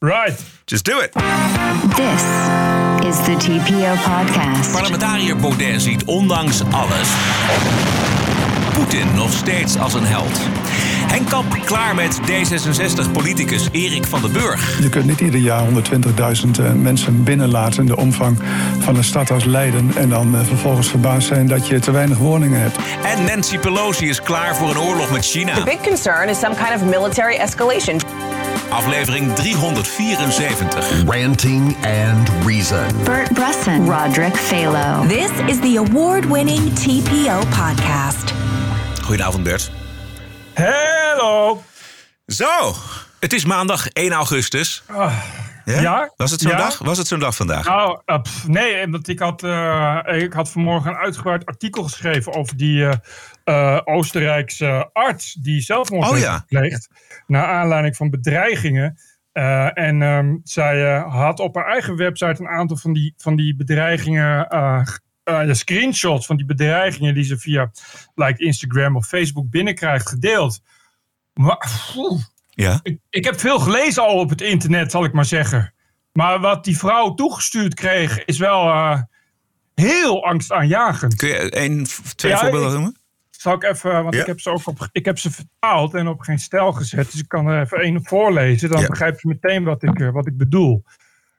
Right. Just do it. This is the TPO podcast. Parlementariër Baudet ziet ondanks alles Poetin nog steeds als een held. Henk Kamp klaar met D66-politicus Erik van den Burg. Je kunt niet ieder jaar 120.000 eh, mensen binnenlaten in de omvang van een stad als Leiden. En dan eh, vervolgens verbaasd zijn dat je te weinig woningen hebt. En Nancy Pelosi is klaar voor een oorlog met China. The big concern is some kind of military escalation. Aflevering 374. Ranting and Reason. Bert Bresson, Roderick Phalo. This is the award-winning TPO podcast. Goedenavond Bert. Hello. Zo. Het is maandag 1 augustus. Ja? Was het zo'n Ja? dag? Was het zo'n dag vandaag? Nou, eh, pff, nee, omdat ik had, eh, ik had vanmorgen een uitgebreid artikel geschreven over die eh, eh, Oostenrijkse arts die zelfmoord Oh, heeft ja. gepleegd. Naar aanleiding van bedreigingen. Eh, en ehm, zij eh, had op haar eigen website een aantal van die, van die bedreigingen, ja, screenshots van die bedreigingen die ze via like Instagram of Facebook binnenkrijgt gedeeld. Maar, Ja. ik, ik heb veel gelezen al op het internet, zal ik maar zeggen. Maar wat die vrouw toegestuurd kreeg, is wel heel angstaanjagend. Kun je één, twee Ja, voorbeelden noemen? Zal ik even, want Ja. ik heb ze ook op, ik heb ze vertaald en op geen stijl gezet. Dus ik kan er even één voorlezen. Dan Ja. begrijp je meteen wat ik, eh, wat ik bedoel.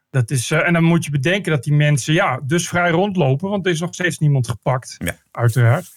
Dat is, eh, en dan moet je bedenken dat die mensen ja, dus vrij rondlopen. Want er is nog steeds niemand gepakt. Ja. Uiteraard.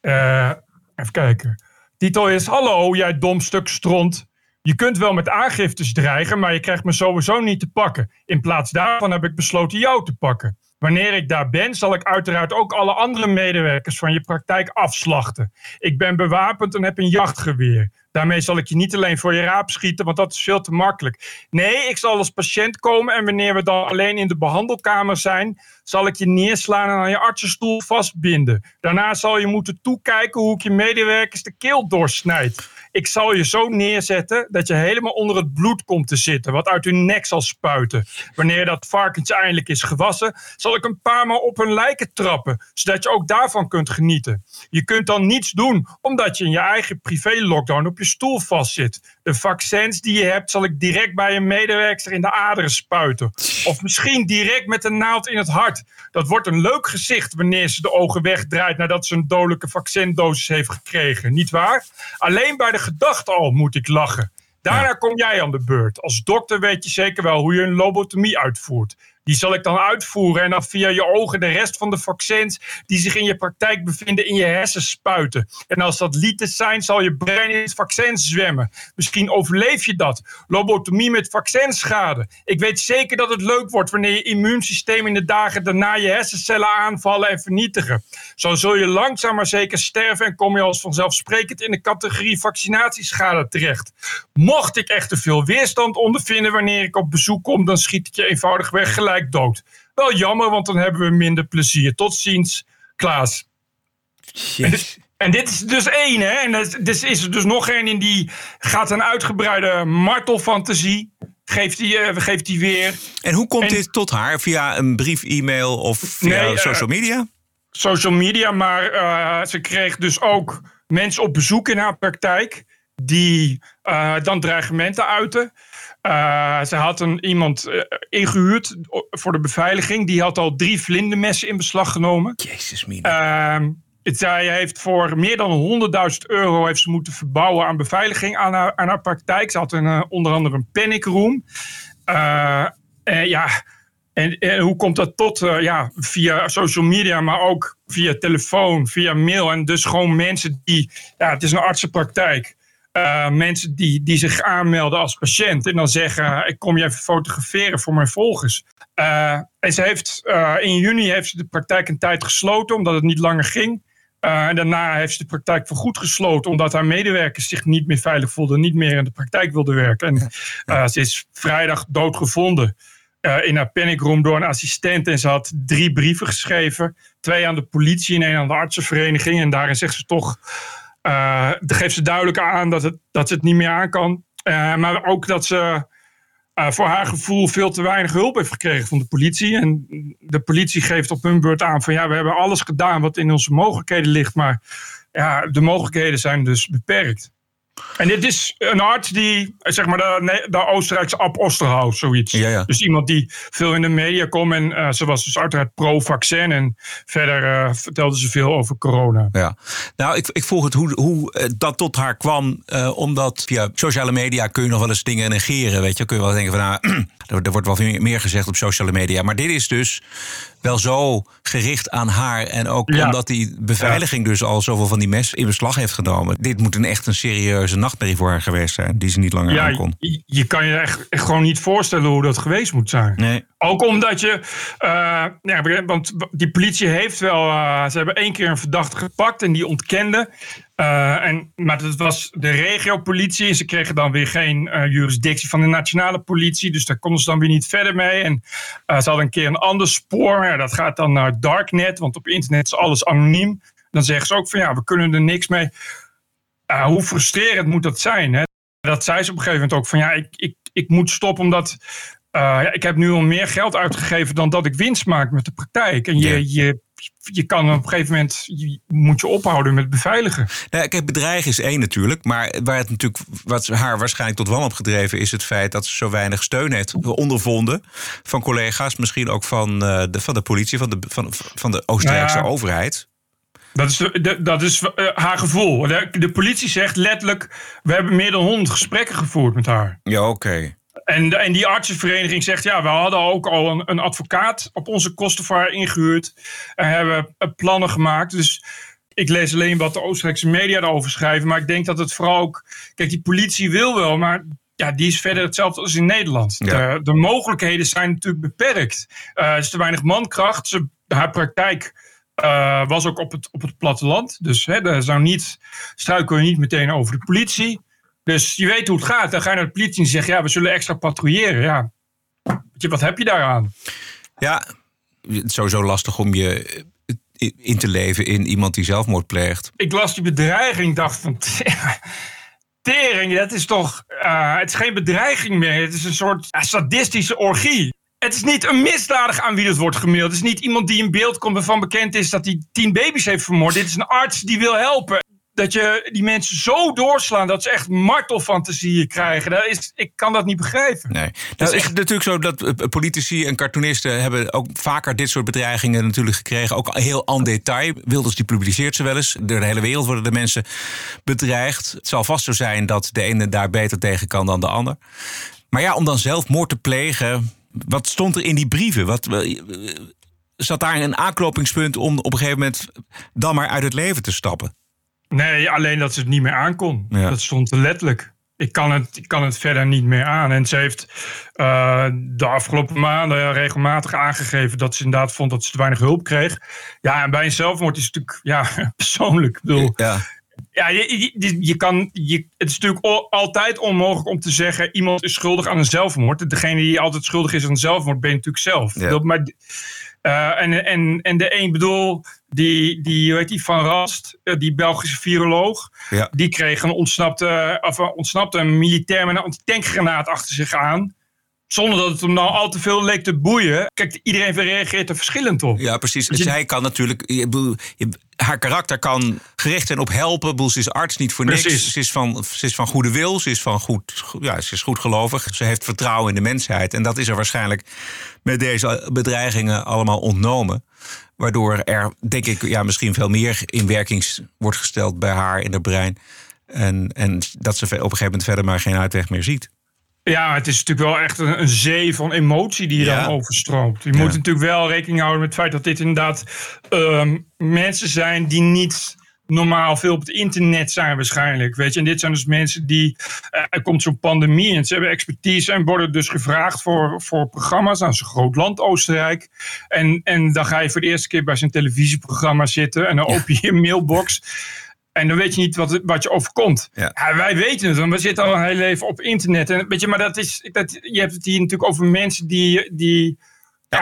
Eh, even kijken. Titel is: Hallo, jij dom stuk stront. Je kunt wel met aangiftes dreigen, maar je krijgt me sowieso niet te pakken. In plaats daarvan heb ik besloten jou te pakken. Wanneer ik daar ben, zal ik uiteraard ook alle andere medewerkers van je praktijk afslachten. Ik ben bewapend en heb een jachtgeweer. Daarmee zal ik je niet alleen voor je raap schieten, want dat is veel te makkelijk. Nee, ik zal als patiënt komen en wanneer we dan alleen in de behandelkamer zijn, zal ik je neerslaan en aan je artsenstoel vastbinden. Daarna zal je moeten toekijken hoe ik je medewerkers de keel doorsnijd. Ik zal je zo neerzetten dat je helemaal onder het bloed komt te zitten, wat uit hun nek zal spuiten. Wanneer dat varkentje eindelijk is gewassen, zal ik een paar maal op hun lijken trappen, zodat je ook daarvan kunt genieten. Je kunt dan niets doen, omdat je in je eigen privé-lockdown op je stoel vastzit. De vaccins die je hebt, zal ik direct bij een medewerker in de aderen spuiten. Of misschien direct met een naald in het hart. Dat wordt een leuk gezicht wanneer ze de ogen wegdraait nadat ze een dodelijke vaccindosis heeft gekregen, niet waar? Alleen bij de gedachte al moet ik lachen. Daarna kom jij aan de beurt. Als dokter weet je zeker wel hoe je een lobotomie uitvoert. Die zal ik dan uitvoeren en dan via je ogen de rest van de vaccins die zich in je praktijk bevinden in je hersens spuiten. En als dat lieten zijn, zal je brein in het vaccin zwemmen. Misschien overleef je dat. Lobotomie met vaccinschade. Ik weet zeker dat het leuk wordt wanneer je immuunsysteem in de dagen daarna je hersencellen aanvallen en vernietigen. Zo zul je langzaam maar zeker sterven en kom je als vanzelfsprekend in de categorie vaccinatieschade terecht. Mocht ik echt te veel weerstand ondervinden wanneer ik op bezoek kom, dan schiet ik je eenvoudig weg gelijk dood. Wel jammer, want dan hebben we minder plezier. Tot ziens, Klaas. En dit, en dit is dus één, hè? En er is, is er dus nog één in die gaat een uitgebreide martelfantasie. Geeft die, eh, geeft die weer. En hoe komt En- dit tot haar? Via een brief, e-mail of via Nee, eh, social media? social media, maar eh, ze kreeg dus ook mensen op bezoek in haar praktijk die dan dreigementen uiten. Eh, ze had een, iemand eh, ingehuurd voor de beveiliging. Die had al drie vlindermessen in beslag genomen. Jezus mina. Het- zij heeft voor meer dan 100.000 euro heeft ze moeten verbouwen aan beveiliging aan haar, aan haar praktijk. Ze had een, eh, onder andere een panic room. En ja, en, en hoe komt dat tot? ja, via social media, maar ook via telefoon, via mail. En dus gewoon mensen die, ja, het is een artsenpraktijk. Eh, mensen die, die zich aanmelden als patiënt en dan zeggen: Ik kom je even fotograferen voor mijn volgers. Eh, en ze heeft, eh, in juni heeft ze de praktijk een tijd gesloten omdat het niet langer ging. En daarna heeft ze de praktijk voorgoed gesloten omdat haar medewerkers zich niet meer veilig voelden, niet meer in de praktijk wilden werken. En ze is vrijdag doodgevonden in haar panicroom door een assistent. En ze had drie brieven geschreven: twee aan de politie en één aan de artsenvereniging. En daarin zegt ze toch dan geeft ze duidelijk aan dat, het, dat ze het niet meer aan kan. Eh, maar ook dat ze eh, voor haar gevoel veel te weinig hulp heeft gekregen van de politie. En de politie geeft op hun beurt aan van ja, we hebben alles gedaan wat in onze mogelijkheden ligt. Maar ja, de mogelijkheden zijn dus beperkt. En dit is een arts die, zeg maar, de, de Oostenrijkse Ab Osterhaus, zoiets. Ja, ja. Dus iemand die veel in de media komt. En eh, ze was dus uiteraard pro-vaccin. En verder eh, vertelde ze veel over corona. Ja. Nou, ik, ik vroeg het hoe, hoe eh, dat tot haar kwam. eh, omdat via sociale media kun je nog wel eens dingen negeren. Weet je, kun je wel denken van nou, er, er wordt wel veel meer gezegd op sociale media. Maar dit is dus wel zo gericht aan haar. En ook Ja. omdat die beveiliging dus al zoveel van die mes in beslag heeft genomen. Dit moet een echt een serieuze nachtmerrie voor haar geweest zijn. Die ze niet langer Ja, aankon. je, je kan je echt, echt gewoon niet voorstellen hoe dat geweest moet zijn. Nee. Ook omdat je, eh, ja, want die politie heeft wel, eh, ze hebben één keer een verdachte gepakt en die ontkende. Eh, en, maar dat was de regiopolitie. Ze kregen dan weer geen jurisdictie van de nationale politie. Dus daar konden ze dan weer niet verder mee. En ze hadden een keer een ander spoor. Ja, dat gaat dan naar Darknet, want op internet is alles anoniem. Dan zeggen ze ook van ja, we kunnen er niks mee. Hoe frustrerend moet dat zijn? Hè? Dat zei ze op een gegeven moment ook van ja, ik, ik, ik moet stoppen omdat ja, ik heb nu al meer geld uitgegeven dan dat ik winst maak met de praktijk. En je, je, je kan op een gegeven moment, je, moet je ophouden met beveiligen. Nou, kijk, bedreigen is één natuurlijk. Maar waar het natuurlijk, wat haar waarschijnlijk tot wanhoop gedreven is het feit dat ze zo weinig steun heeft ondervonden. Van collega's, misschien ook van, eh, de, van de politie, van de, van, van de Oostenrijkse Nou ja. overheid. Dat is, dat is eh, haar gevoel. De, de politie zegt letterlijk, we hebben meer dan 100 gesprekken gevoerd met haar. Ja, oké. En, en die artsenvereniging zegt, ja, we hadden ook al een, een advocaat op onze kosten voor haar ingehuurd. En hebben eh, plannen gemaakt. Dus ik lees alleen wat de Oostenrijkse media erover schrijven. Maar ik denk dat het vooral ook... Kijk, die politie wil wel, maar ja, die is verder hetzelfde als in Nederland. Ja. De, de mogelijkheden zijn natuurlijk beperkt. Eh, er is te weinig mankracht. Ze, haar praktijk eh, was ook op het, op het platteland. Dus hè, daar zou niet, struikel je niet meteen over de politie. Dus je weet hoe het gaat. Dan ga je naar de politie en zeg ja, we zullen extra patrouilleren. Ja, wat heb je daaraan? Ja, het is sowieso lastig om je eh, in te leven in iemand die zelfmoord pleegt. Ik las die bedreiging, dacht van... Tering, dat is toch... eh, het is geen bedreiging meer. Het is een soort sadistische orgie. Het is niet een misdadig aan wie het wordt gemaild. Het is niet iemand die in beeld komt waarvan bekend is dat hij tien baby's heeft vermoord. Dit is een arts die wil helpen. Dat je die mensen zo doorslaan dat ze echt martelfantasieën krijgen. Dat is, ik kan dat niet begrijpen. Nee. Nou, is het natuurlijk zo dat eh, politici en cartoonisten hebben ook vaker dit soort bedreigingen natuurlijk gekregen. Ook heel en detail. Wilders die publiceert ze wel eens. Door de hele wereld worden de mensen bedreigd. Het zal vast zo zijn dat de ene daar beter tegen kan dan de ander. Maar ja, om dan zelfmoord te plegen. Wat stond er in die brieven? Wat, eh, zat daar een aanknopingspunt om op een gegeven moment dan maar uit het leven te stappen? Nee, alleen dat ze het niet meer aankon. Ja. Dat stond er letterlijk. Ik kan, het, ik kan het verder niet meer aan. En ze heeft eh, de afgelopen maanden regelmatig aangegeven dat ze inderdaad vond dat ze te weinig hulp kreeg. Ja, en bij een zelfmoord is het natuurlijk ja, persoonlijk. Ik bedoel, Ja. ja, je, je, je kan, je, het is natuurlijk al- altijd onmogelijk om te zeggen iemand is schuldig aan een zelfmoord. Degene die altijd schuldig is aan een zelfmoord ben je natuurlijk zelf. Ja. Dat- Maar, eh, en, en, en de een bedoel, die, die, heet die Van Rast, eh, die Belgische viroloog, Ja. die kreeg een ontsnapte, of een ontsnapte een militair met een antitankgranaat achter zich aan. Zonder dat het hem nou al te veel leek te boeien. Kijk, iedereen reageert er verschillend op. Ja, precies. Dus je- Zij kan natuurlijk. Je- haar karakter kan gericht zijn op helpen. Ik bedoel, Ze is arts niet voor niks. Ze is, van, ze is van goede wil. Ze is, van goed, ja, ze is goed gelovig. Ze heeft vertrouwen in de mensheid. En dat is er waarschijnlijk met deze bedreigingen allemaal ontnomen. Waardoor er, denk ik, ja, misschien veel meer in werking wordt gesteld bij haar in haar brein. En, en dat ze op een gegeven moment verder maar geen uitweg meer ziet. Ja, het is natuurlijk wel echt een, een zee van emotie die je Ja. dan overstroomt. Je Ja. moet natuurlijk wel rekening houden met het feit dat dit inderdaad ehm, mensen zijn die niet normaal veel op het internet zijn waarschijnlijk. Weet je? En dit zijn dus mensen die... eh, er komt zo'n pandemie en ze hebben expertise en worden dus gevraagd voor, voor programma's. Nou, zo'n groot land, Oostenrijk. En, en dan ga je voor de eerste keer bij zo'n televisieprogramma zitten en dan open je je mailbox... En dan weet je niet wat, wat je overkomt. Ja. Ja, wij weten het, want we zitten al een heel leven op internet. En, weet je, maar dat is, dat, je hebt het hier natuurlijk over mensen die, die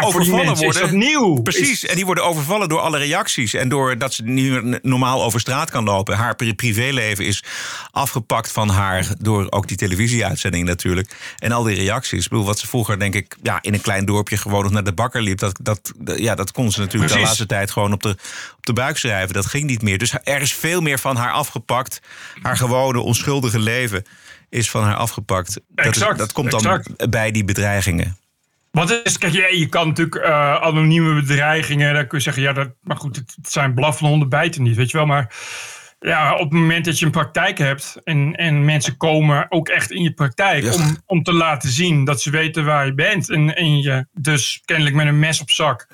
Ja, overvallen is worden. dat nieuw. Precies, Is- en die worden overvallen door alle reacties. En doordat ze niet meer normaal over straat kan lopen. Haar pri- privéleven is afgepakt van haar. Door ook die televisieuitzending natuurlijk. En al die reacties. Ik bedoel, wat ze vroeger, denk ik, ja, in een klein dorpje gewoon nog naar de bakker liep. Dat, dat, ja, dat kon ze natuurlijk de laatste tijd gewoon op de, op de buik schrijven. Dat ging niet meer. Dus er is veel meer van haar afgepakt. Haar gewone, onschuldige leven is van haar afgepakt. Dat, is- dat komt dan exact. bij die bedreigingen. Wat is, kijk, je, je kan natuurlijk eh, anonieme bedreigingen, dan kun je zeggen, ja, dat, maar goed, het, het zijn blaffende honden bijten niet, weet je wel. Maar ja, op het moment dat je een praktijk hebt en, en mensen komen ook echt in je praktijk om, om te laten zien dat ze weten waar je bent en, en je dus kennelijk met een mes op zak.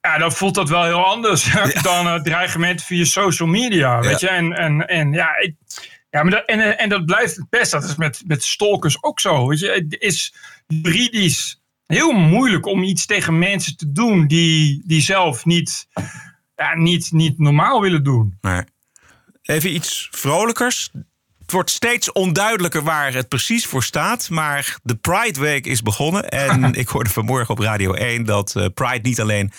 Ja, dan voelt dat wel heel anders dan uh, dreigementen via social media, weet je. En, en, en ja, ik, ja maar dat, en, eh, en dat blijft het best. Dat is met, met stalkers ook zo, weet je. Het is juridisch heel moeilijk om iets tegen mensen te doen die, die zelf niet, ja, niet, niet normaal willen doen. Maar even iets vrolijkers. Het wordt steeds onduidelijker waar het precies voor staat. Maar de Pride Week is begonnen. En ik hoorde vanmorgen op Radio 1 dat eh, Pride niet alleen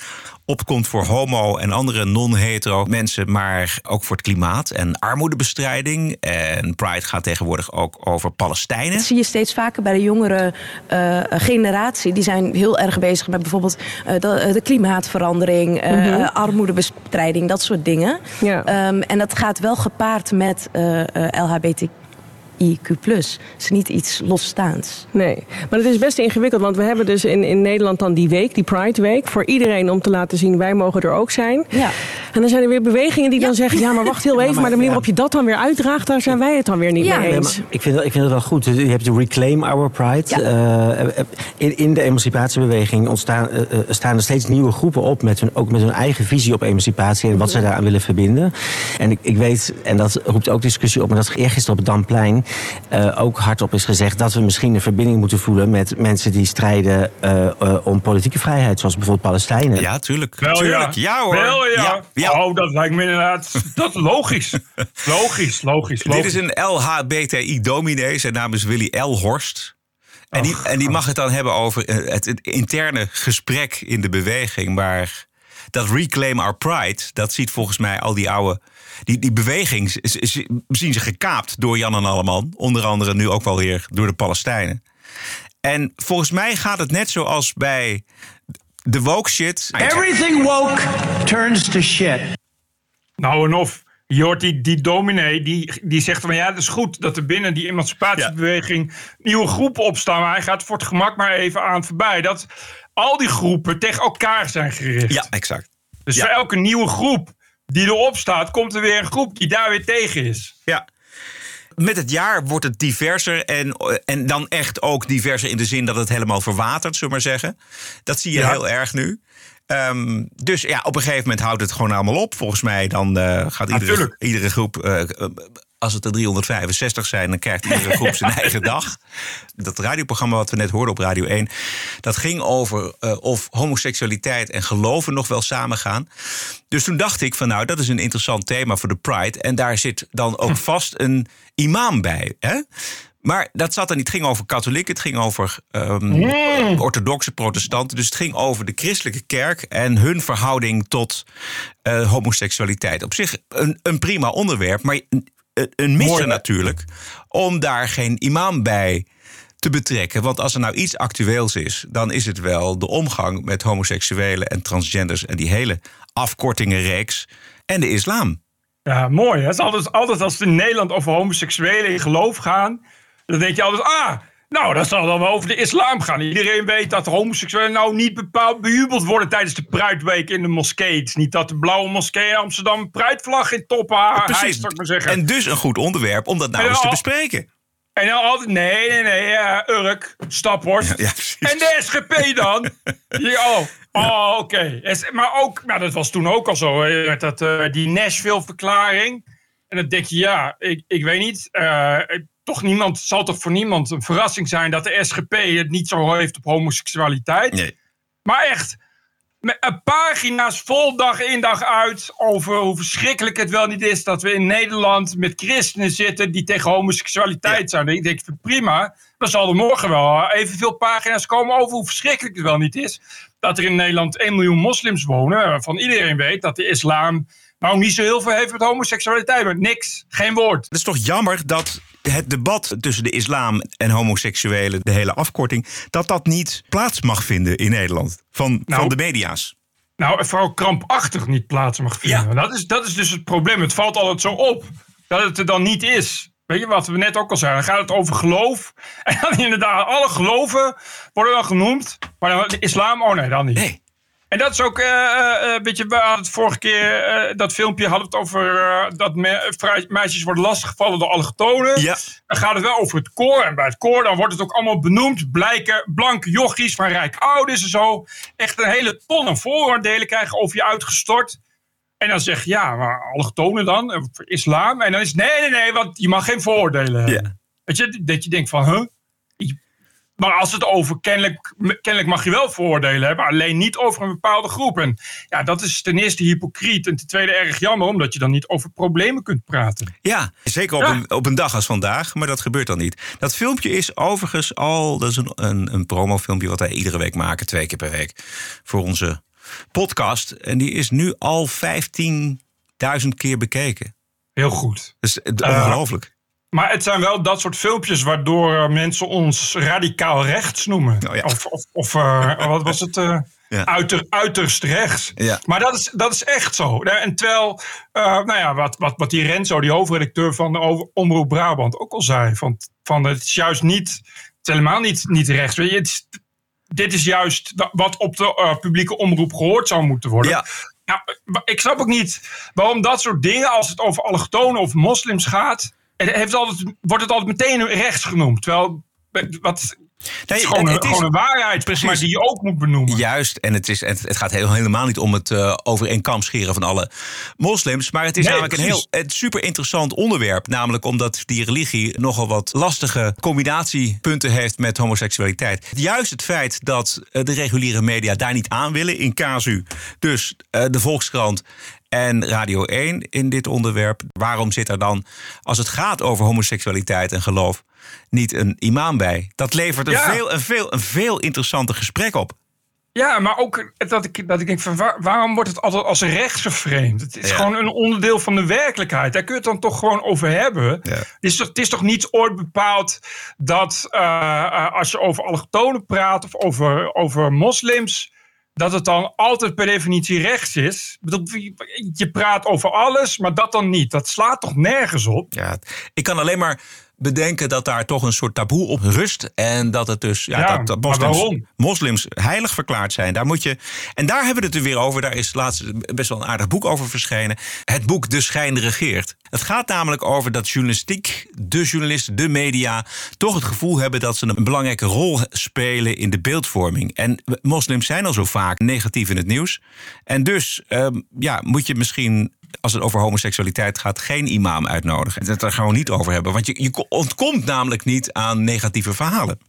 opkomt voor homo en andere non-hetero mensen, maar ook voor het klimaat en armoedebestrijding. En Pride gaat tegenwoordig ook over Palestijnen. Dat zie je steeds vaker bij de jongere eh, generatie. Die zijn heel erg bezig met bijvoorbeeld eh, de, de klimaatverandering, eh, Mhm. armoedebestrijding, dat soort dingen. Ja. Ehm, en dat gaat wel gepaard met eh LHBTIQ. Het is niet iets losstaands. Nee, maar het is best ingewikkeld, want we hebben dus in, in Nederland dan die week, die Pride Week, voor iedereen om te laten zien wij mogen er ook zijn. Ja. En dan zijn er weer bewegingen die dan zeggen, ja maar wacht heel even, maar, de manier waarop je dat dan weer uitdraagt, daar zijn wij het dan weer niet Ja. mee Nee, eens. maar ik, vind, dat- ik vind het wel goed. Je hebt de Reclaim Our Pride. Eh, in, in de emancipatiebeweging ontstaan, eh, eh, staan er steeds nieuwe groepen op, met hun, ook met hun eigen visie op emancipatie en wat ze daaraan willen verbinden. En ik, ik weet, en dat roept ook discussie op, maar dat eergisteren op het Damplein eh, ook hardop is gezegd dat we misschien een verbinding moeten voelen met mensen die strijden eh, eh, om politieke vrijheid, zoals bijvoorbeeld Palestijnen. Ja, tuurlijk. Wel Tuurlijk. ja. Ja hoor. Wel ja. Ja. Oh, dat lijkt me inderdaad. Dat logisch. logisch, logisch, Dit logisch. is een LHBTI-dominee. Zijn naam is Willy L. Horst. En die, en die mag het dan hebben over eh, het, het interne gesprek in de beweging. Maar dat Reclaim Our Pride, dat ziet volgens mij al die oude... Die, die beweging zien ze gekaapt door Jan en Alleman. Onder andere nu ook wel weer door de Palestijnen. En volgens mij gaat het net zoals bij de woke shit. Everything woke turns to shit. Nou en of. Je hoort die, die dominee, die, die zegt van ja, het is goed dat er binnen die emancipatiebeweging nieuwe groepen opstaan. Maar hij gaat voor het gemak maar even aan voorbij. Dat al die groepen tegen elkaar zijn gericht. Ja, exact. Dus Ja. voor elke nieuwe groep die erop staat, komt er weer een groep die daar weer tegen is. Ja. Met het jaar wordt het diverser en, en dan echt ook diverser in de zin dat het helemaal verwatert, zullen we maar zeggen. Dat zie je Ja. heel erg nu. Ehm, dus ja, op een gegeven moment houdt het gewoon allemaal op. Volgens mij dan eh, gaat iedere, iedere groep, eh, eh, als het er 365 zijn, dan krijgt iedere groep zijn eigen dag. Dat radioprogramma wat we net hoorden op Radio 1, dat ging over eh, of homoseksualiteit en geloven nog wel samengaan. Dus toen dacht ik van nou, dat is een interessant thema voor de Pride. En daar zit dan ook vast een imam bij. Hè? Maar dat zat er niet. Het ging over katholieken, het ging over ehm, orthodoxe protestanten. Dus het ging over de christelijke kerk en hun verhouding tot eh, homoseksualiteit. Op zich een, een prima onderwerp, maar een, een misser hè? natuurlijk. Om daar geen imam bij te betrekken. Want als er nou iets actueels is, dan is het wel de omgang met homoseksuelen en transgenders en die hele afkortingenreeks en de islam. Ja, mooi. hè? Het is altijd, altijd als het in Nederland over homoseksuelen in geloof gaan, dan denk je altijd, ah, nou, dat zal dan wel over de islam gaan. Iedereen weet dat homoseksuelen nou niet bepaald bejubeld worden tijdens de Pruitweek in de moskee. Het is niet dat de blauwe moskee in Amsterdam een pruitvlag in toppen hijst, zou ik maar zeggen. En dus een goed onderwerp om dat nou En eens te bespreken. En dan altijd, nee, nee, nee, ja, Urk, Staphorst. Ja, precies. en de SGP dan? Ja, oh, oh oké. Maar ook, nou, dat was toen ook al zo, dat, eh, die Nashville-verklaring. En dan denk je, ja, ik, ik weet niet, eh, toch niemand, het zal toch voor niemand een verrassing zijn dat de SGP het niet zo heeft op homoseksualiteit. Nee. Maar echt, met een pagina's vol dag in dag uit over hoe verschrikkelijk het wel niet is dat we in Nederland met christenen zitten die tegen homoseksualiteit zijn. Ik denk, prima, dan zal er morgen wel evenveel pagina's komen over hoe verschrikkelijk het wel niet is dat er in Nederland 1 miljoen moslims wonen, waarvan iedereen weet dat de islam nou niet zo heel veel heeft met homoseksualiteit, maar niks, geen woord. Het is toch jammer dat het debat tussen de islam en homoseksuelen, de hele afkorting, dat dat niet plaats mag vinden in Nederland van, Nou, van de media's. Nou, vooral krampachtig niet plaats mag vinden. Dat, is, dat is dus het probleem. Het valt altijd zo op dat het er dan niet is. Weet je wat we net ook al zeiden? Dan gaat het over geloof. En dan inderdaad, alle geloven worden dan genoemd. Maar dan de islam, oh nee, dan niet. Nee. En dat is ook, eh, eh, een beetje, we hadden het vorige keer, eh, dat filmpje hadden we het over eh, dat me- meisjes worden lastiggevallen door allochtonen. Ja. Dan gaat het wel over het koor. En bij het koor dan wordt het ook allemaal benoemd. Blijken blanke jochies van rijk ouders en zo. Echt een hele ton aan vooroordelen krijgen over je uitgestort. En dan zeg je, ja, maar allochtonen dan? Eh, Islam? En dan is nee, nee, nee, want je mag geen vooroordelen hebben. Weet je, dat je denkt van, huh? Maar als het over kennelijk, kennelijk mag je wel vooroordelen hebben, alleen niet over een bepaalde groep. En ja, dat is ten eerste hypocriet en ten tweede erg jammer, omdat je dan niet over problemen kunt praten. Ja, zeker op, Ja. Een, op een dag als vandaag, maar dat gebeurt dan niet. Dat filmpje is overigens al, dat is een, een, een promofilmpje wat wij iedere week maken, twee keer per week, voor onze podcast. En die is nu al 15.000 keer bekeken. Heel goed. Dus eh, Eh, ongelooflijk. Maar het zijn wel dat soort filmpjes waardoor eh, mensen ons radicaal rechts noemen. Oh ja. Of, of, of eh, wat was het? eh, Ja. uiter, uiterst rechts. Ja. Maar dat is, dat is echt zo. En terwijl, nou ja, wat, wat, wat die Renzo, die hoofdredacteur van de Omroep Brabant, ook al zei: van, van het is juist niet, het is helemaal niet, niet rechts. Weet je, het is, dit is juist wa- wat op de publieke omroep gehoord zou moeten worden. Ja. Nou, ik snap ook niet waarom dat soort dingen, als het over allochtonen of moslims gaat, heeft altijd, wordt het altijd meteen rechts genoemd. Terwijl, wat, het is gewoon, en een, het is- gewoon een waarheid, Precies. maar die je ook moet benoemen. Juist, en het, is, het, het gaat heel, helemaal niet om het eh over één kam scheren van alle moslims. Maar het is Nee, namelijk een heel super interessant onderwerp. Namelijk omdat die religie nogal wat lastige combinatiepunten heeft met homoseksualiteit. Juist het feit dat eh, de reguliere media daar niet aan willen, in casu, dus eh, de Volkskrant en Radio 1 in dit onderwerp. Waarom zit er dan, als het gaat over homoseksualiteit en geloof, niet een imam bij? Dat levert een, Ja. veel, een, veel, een veel interessanter gesprek op. Ja, maar ook dat ik, dat ik denk van waar- waarom wordt het altijd als rechts geframed? Het is Ja. gewoon een onderdeel van de werkelijkheid. Daar kun je het dan toch gewoon over hebben. Ja. Het, is toch, het is toch niet ooit bepaald dat eh, eh, als je over allochtonen praat of over, over moslims, dat het dan altijd per definitie rechts is. Je praat over alles, maar dat dan niet. Dat slaat toch nergens op? Ja, ik kan alleen maar bedenken dat daar toch een soort taboe op rust. En dat het dus ja, Ja, dat, moslims heilig verklaard zijn. Daar moet je. En daar hebben we het er weer over. Daar is laatst best wel een aardig boek over verschenen. Het boek De Schijn regeert. Het gaat namelijk over dat journalistiek, de journalisten, de media. toch het gevoel hebben dat ze een belangrijke rol spelen in de beeldvorming. En moslims zijn al zo vaak negatief in het nieuws. En dus ehm, ja, moet je misschien als het over homoseksualiteit gaat, geen imam uitnodigen. Het er gewoon niet over hebben. Want je, je ontkomt namelijk niet aan negatieve verhalen.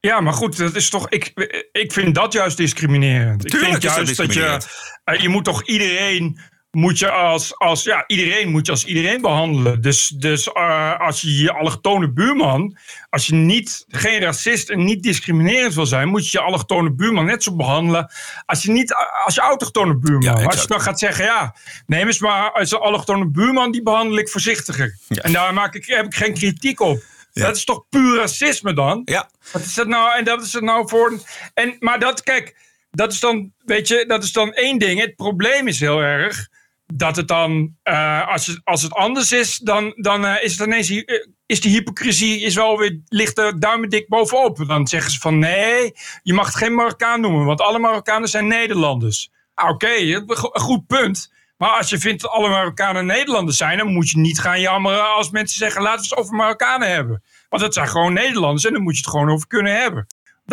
Ja, maar goed, dat is toch. Ik, ik vind dat juist discriminerend. ik vind is dat juist dat je. eh, je moet toch iedereen. Moet je als, als, ja, iedereen moet je als iedereen behandelen. Dus, dus eh, als je je allochtone buurman, als je niet, geen racist en niet discriminerend wil zijn, moet je je allochtone buurman net zo behandelen als je niet, als je autochtone buurman. Ja, als je dan gaat zeggen, ja, neem eens maar als een allochtone buurman, die behandel ik voorzichtiger. Ja. En daar maak ik, heb ik geen kritiek op. Ja. Dat is toch puur racisme dan? Ja, Wat is dat nou? En dat is het nou voor. En, maar dat, kijk, dat is dan, weet je, dat is dan één ding. Het probleem is heel erg dat het dan, eh, als, het, als het anders is, dan, dan eh, is het ineens, eh, is die hypocrisie is wel weer, ligt er duimendik bovenop. Dan zeggen ze van nee, je mag het geen Marokkaan noemen, want alle Marokkanen zijn Nederlanders. Ah, Oké, een goed punt. Maar als je vindt dat alle Marokkanen Nederlanders zijn, dan moet je niet gaan jammeren als mensen zeggen: laten we het over Marokkanen hebben. Want dat zijn gewoon Nederlanders en daar moet je het gewoon over kunnen hebben.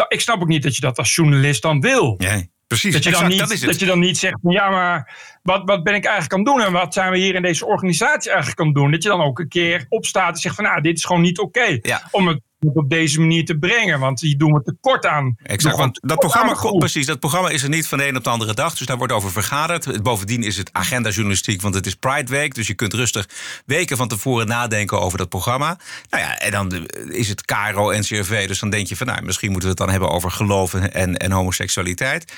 Ik snap ook niet dat je dat als journalist dan wil. nee, precies. Dat je, dan Exact, niet, dat is dat, het. je dan niet zegt: van, ja, maar wat, wat ben ik eigenlijk aan het doen en wat zijn we hier in deze organisatie eigenlijk aan het doen? Dat je dan ook een keer opstaat en zegt: van nou, dit is gewoon niet oké. Ja. Om het het op deze manier te brengen. Want die doen we tekort aan. Exact, want dat programma, precies, dat programma is er niet van de een op de andere dag. Dus daar wordt over vergaderd. Bovendien is het agenda journalistiek, want het is Pride Week. Dus je kunt rustig weken van tevoren nadenken over dat programma. Nou ja, en dan is het Caro NCRV. Dus dan denk je van, nou, misschien moeten we het dan hebben over geloof en, en homoseksualiteit.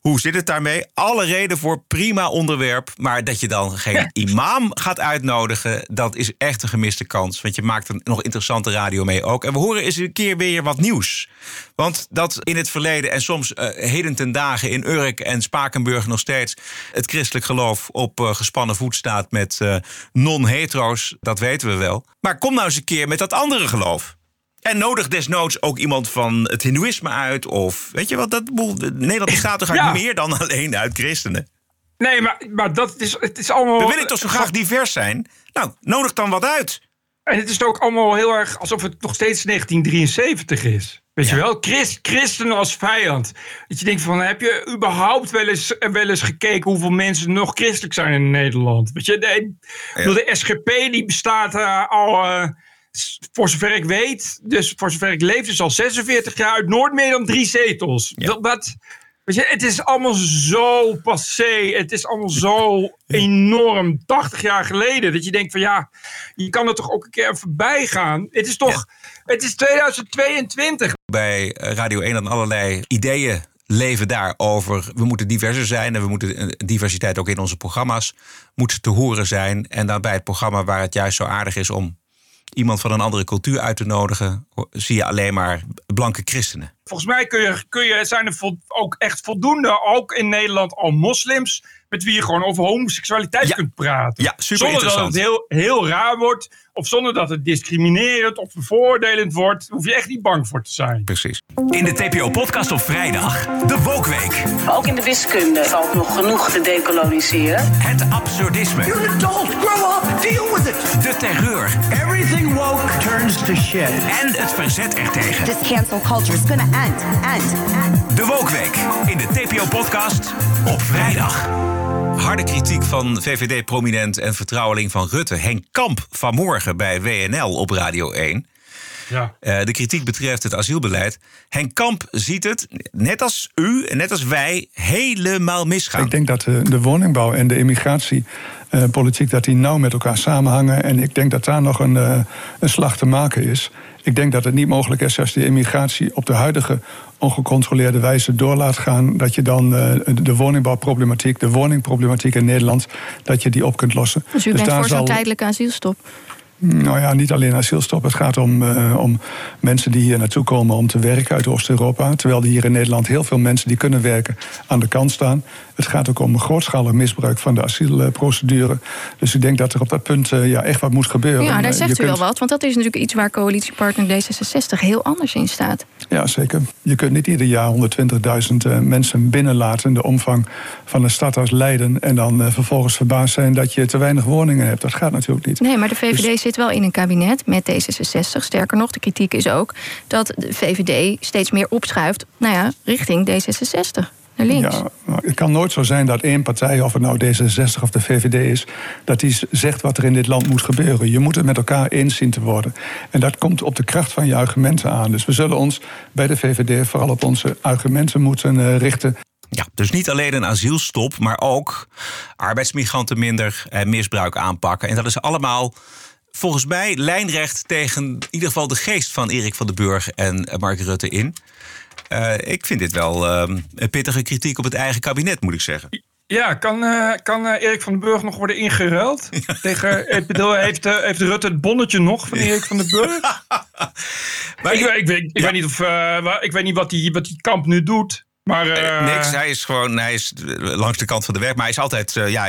Hoe zit het daarmee? Alle reden voor prima onderwerp. Maar dat je dan geen imam gaat uitnodigen, dat is echt een gemiste kans. Want je maakt er nog interessante radio mee ook. En we horen eens een keer weer wat nieuws. Want dat in het verleden en soms uh, heden ten dagen in Urk en Spakenburg nog steeds het christelijk geloof op uh, gespannen voet staat met uh, non-hetero's, dat weten we wel. Maar kom nou eens een keer met dat andere geloof. En nodig desnoods ook iemand van het Hindoeïsme uit. Of weet je wat, dat boel. Nederland bestaat toch ja. meer dan alleen uit christenen. Nee, maar, maar dat is, het is allemaal. We willen toch zo graag divers zijn? Nou, nodig dan wat uit. En het is ook allemaal heel erg alsof het nog steeds 1973 is. Weet je wel? Christ, christenen als vijand. Dat je denkt van, heb je überhaupt wel eens, wel eens gekeken hoeveel mensen nog christelijk zijn in Nederland? Weet je, de, ja. de SGP die bestaat uh, al... Uh, voor zover ik weet, dus voor zover ik leef, is al 46 jaar uit nooit meer dan drie zetels. Ja. Dat, weet je, het is allemaal zo passé. Het is allemaal zo enorm 80 jaar geleden. Dat je denkt van ja, je kan er toch ook een keer voorbij gaan. Het is toch, ja. het is 2022. Bij Radio 1 dan allerlei ideeën leven daar over. We moeten diverser zijn en we moeten diversiteit ook in onze programma's moet te horen zijn. En dan bij het programma waar het juist zo aardig is om iemand van een andere cultuur uit te nodigen, zie je alleen maar blanke christenen. Volgens mij kun je, kun je, zijn er ook echt voldoende, ook in Nederland, al moslims, met wie je gewoon over homoseksualiteit ja. kunt praten. Ja, super zonder dat het heel, heel raar wordt, of zonder dat het discriminerend of bevoordelend wordt, hoef je echt niet bang voor te zijn. Precies. In de TPO-podcast op vrijdag, de Wokweek. Ook in de wiskunde valt nog genoeg te decoloniseren. Het absurdisme. You're an adult, grow up, deal with it. De terreur. Everything woke turns to shit. En het verzet ertegen. This cancel culture is gonna end, end, end. De Wokweek in de TPO-podcast op vrijdag. Harde kritiek van VVD-prominent en vertrouweling van Rutte, Henk Kamp, vanmorgen bij WNL op Radio 1. Ja. Uh, de kritiek betreft het asielbeleid. Henk Kamp ziet het, net als u en net als wij, helemaal misgaan. Ik denk dat de, de woningbouw en de immigratiepolitiek uh, dat die nauw met elkaar samenhangen. En ik denk dat daar nog een, uh, een slag te maken is. Ik denk dat het niet mogelijk is als die immigratie op de huidige ongecontroleerde wijze door laat gaan, dat je dan uh, de woningbouwproblematiek, de woningproblematiek in Nederland, dat je die op kunt lossen. Dus u dus bent voor zo'n zal... tijdelijke asielstop? Nou ja, niet alleen asielstop. Het gaat om, uh, om mensen die hier naartoe komen om te werken uit Oost-Europa. Terwijl er hier in Nederland heel veel mensen die kunnen werken aan de kant staan. Het gaat ook om grootschalig misbruik van de asielprocedure. Dus ik denk dat er op dat punt uh, ja, echt wat moet gebeuren. Ja, daar zegt u kunt... wel wat. Want dat is natuurlijk iets waar coalitiepartner D66 heel anders in staat. Ja, zeker. Je kunt niet ieder jaar 120.000 uh, mensen binnenlaten in de omvang van een stad als Leiden. En dan uh, vervolgens verbaasd zijn dat je te weinig woningen hebt. Dat gaat natuurlijk niet. Nee, maar de VVD dus... zit wel in een kabinet met D66. Sterker nog, de kritiek is ook dat de VVD steeds meer opschuift nou ja, richting D66. Links. Ja, het kan nooit zo zijn dat één partij, of het nou D66 of de VVD is, dat die zegt wat er in dit land moet gebeuren. Je moet het met elkaar eens zien te worden. En dat komt op de kracht van je argumenten aan. Dus we zullen ons bij de VVD vooral op onze argumenten moeten uh, richten. Ja, dus niet alleen een asielstop, maar ook arbeidsmigranten minder en misbruik aanpakken. En dat is allemaal volgens mij lijnrecht tegen in ieder geval de geest van Erik van den Burg en Mark Rutte in. Uh, ik vind dit wel uh, een pittige kritiek op het eigen kabinet, moet ik zeggen. Ja, kan, uh, kan Erik van den Burg nog worden ingeruild? Ja. Tegen, ik bedoel, heeft, heeft Rutte het bonnetje nog van Erik van den Burg? maar ik, ik, ik, weet, ik ja. weet niet of, ik weet niet wat die, wat die kamp nu doet. Maar, uh... Niks, hij is gewoon hij is langs de kant van de weg. Maar hij is altijd, uh, ja,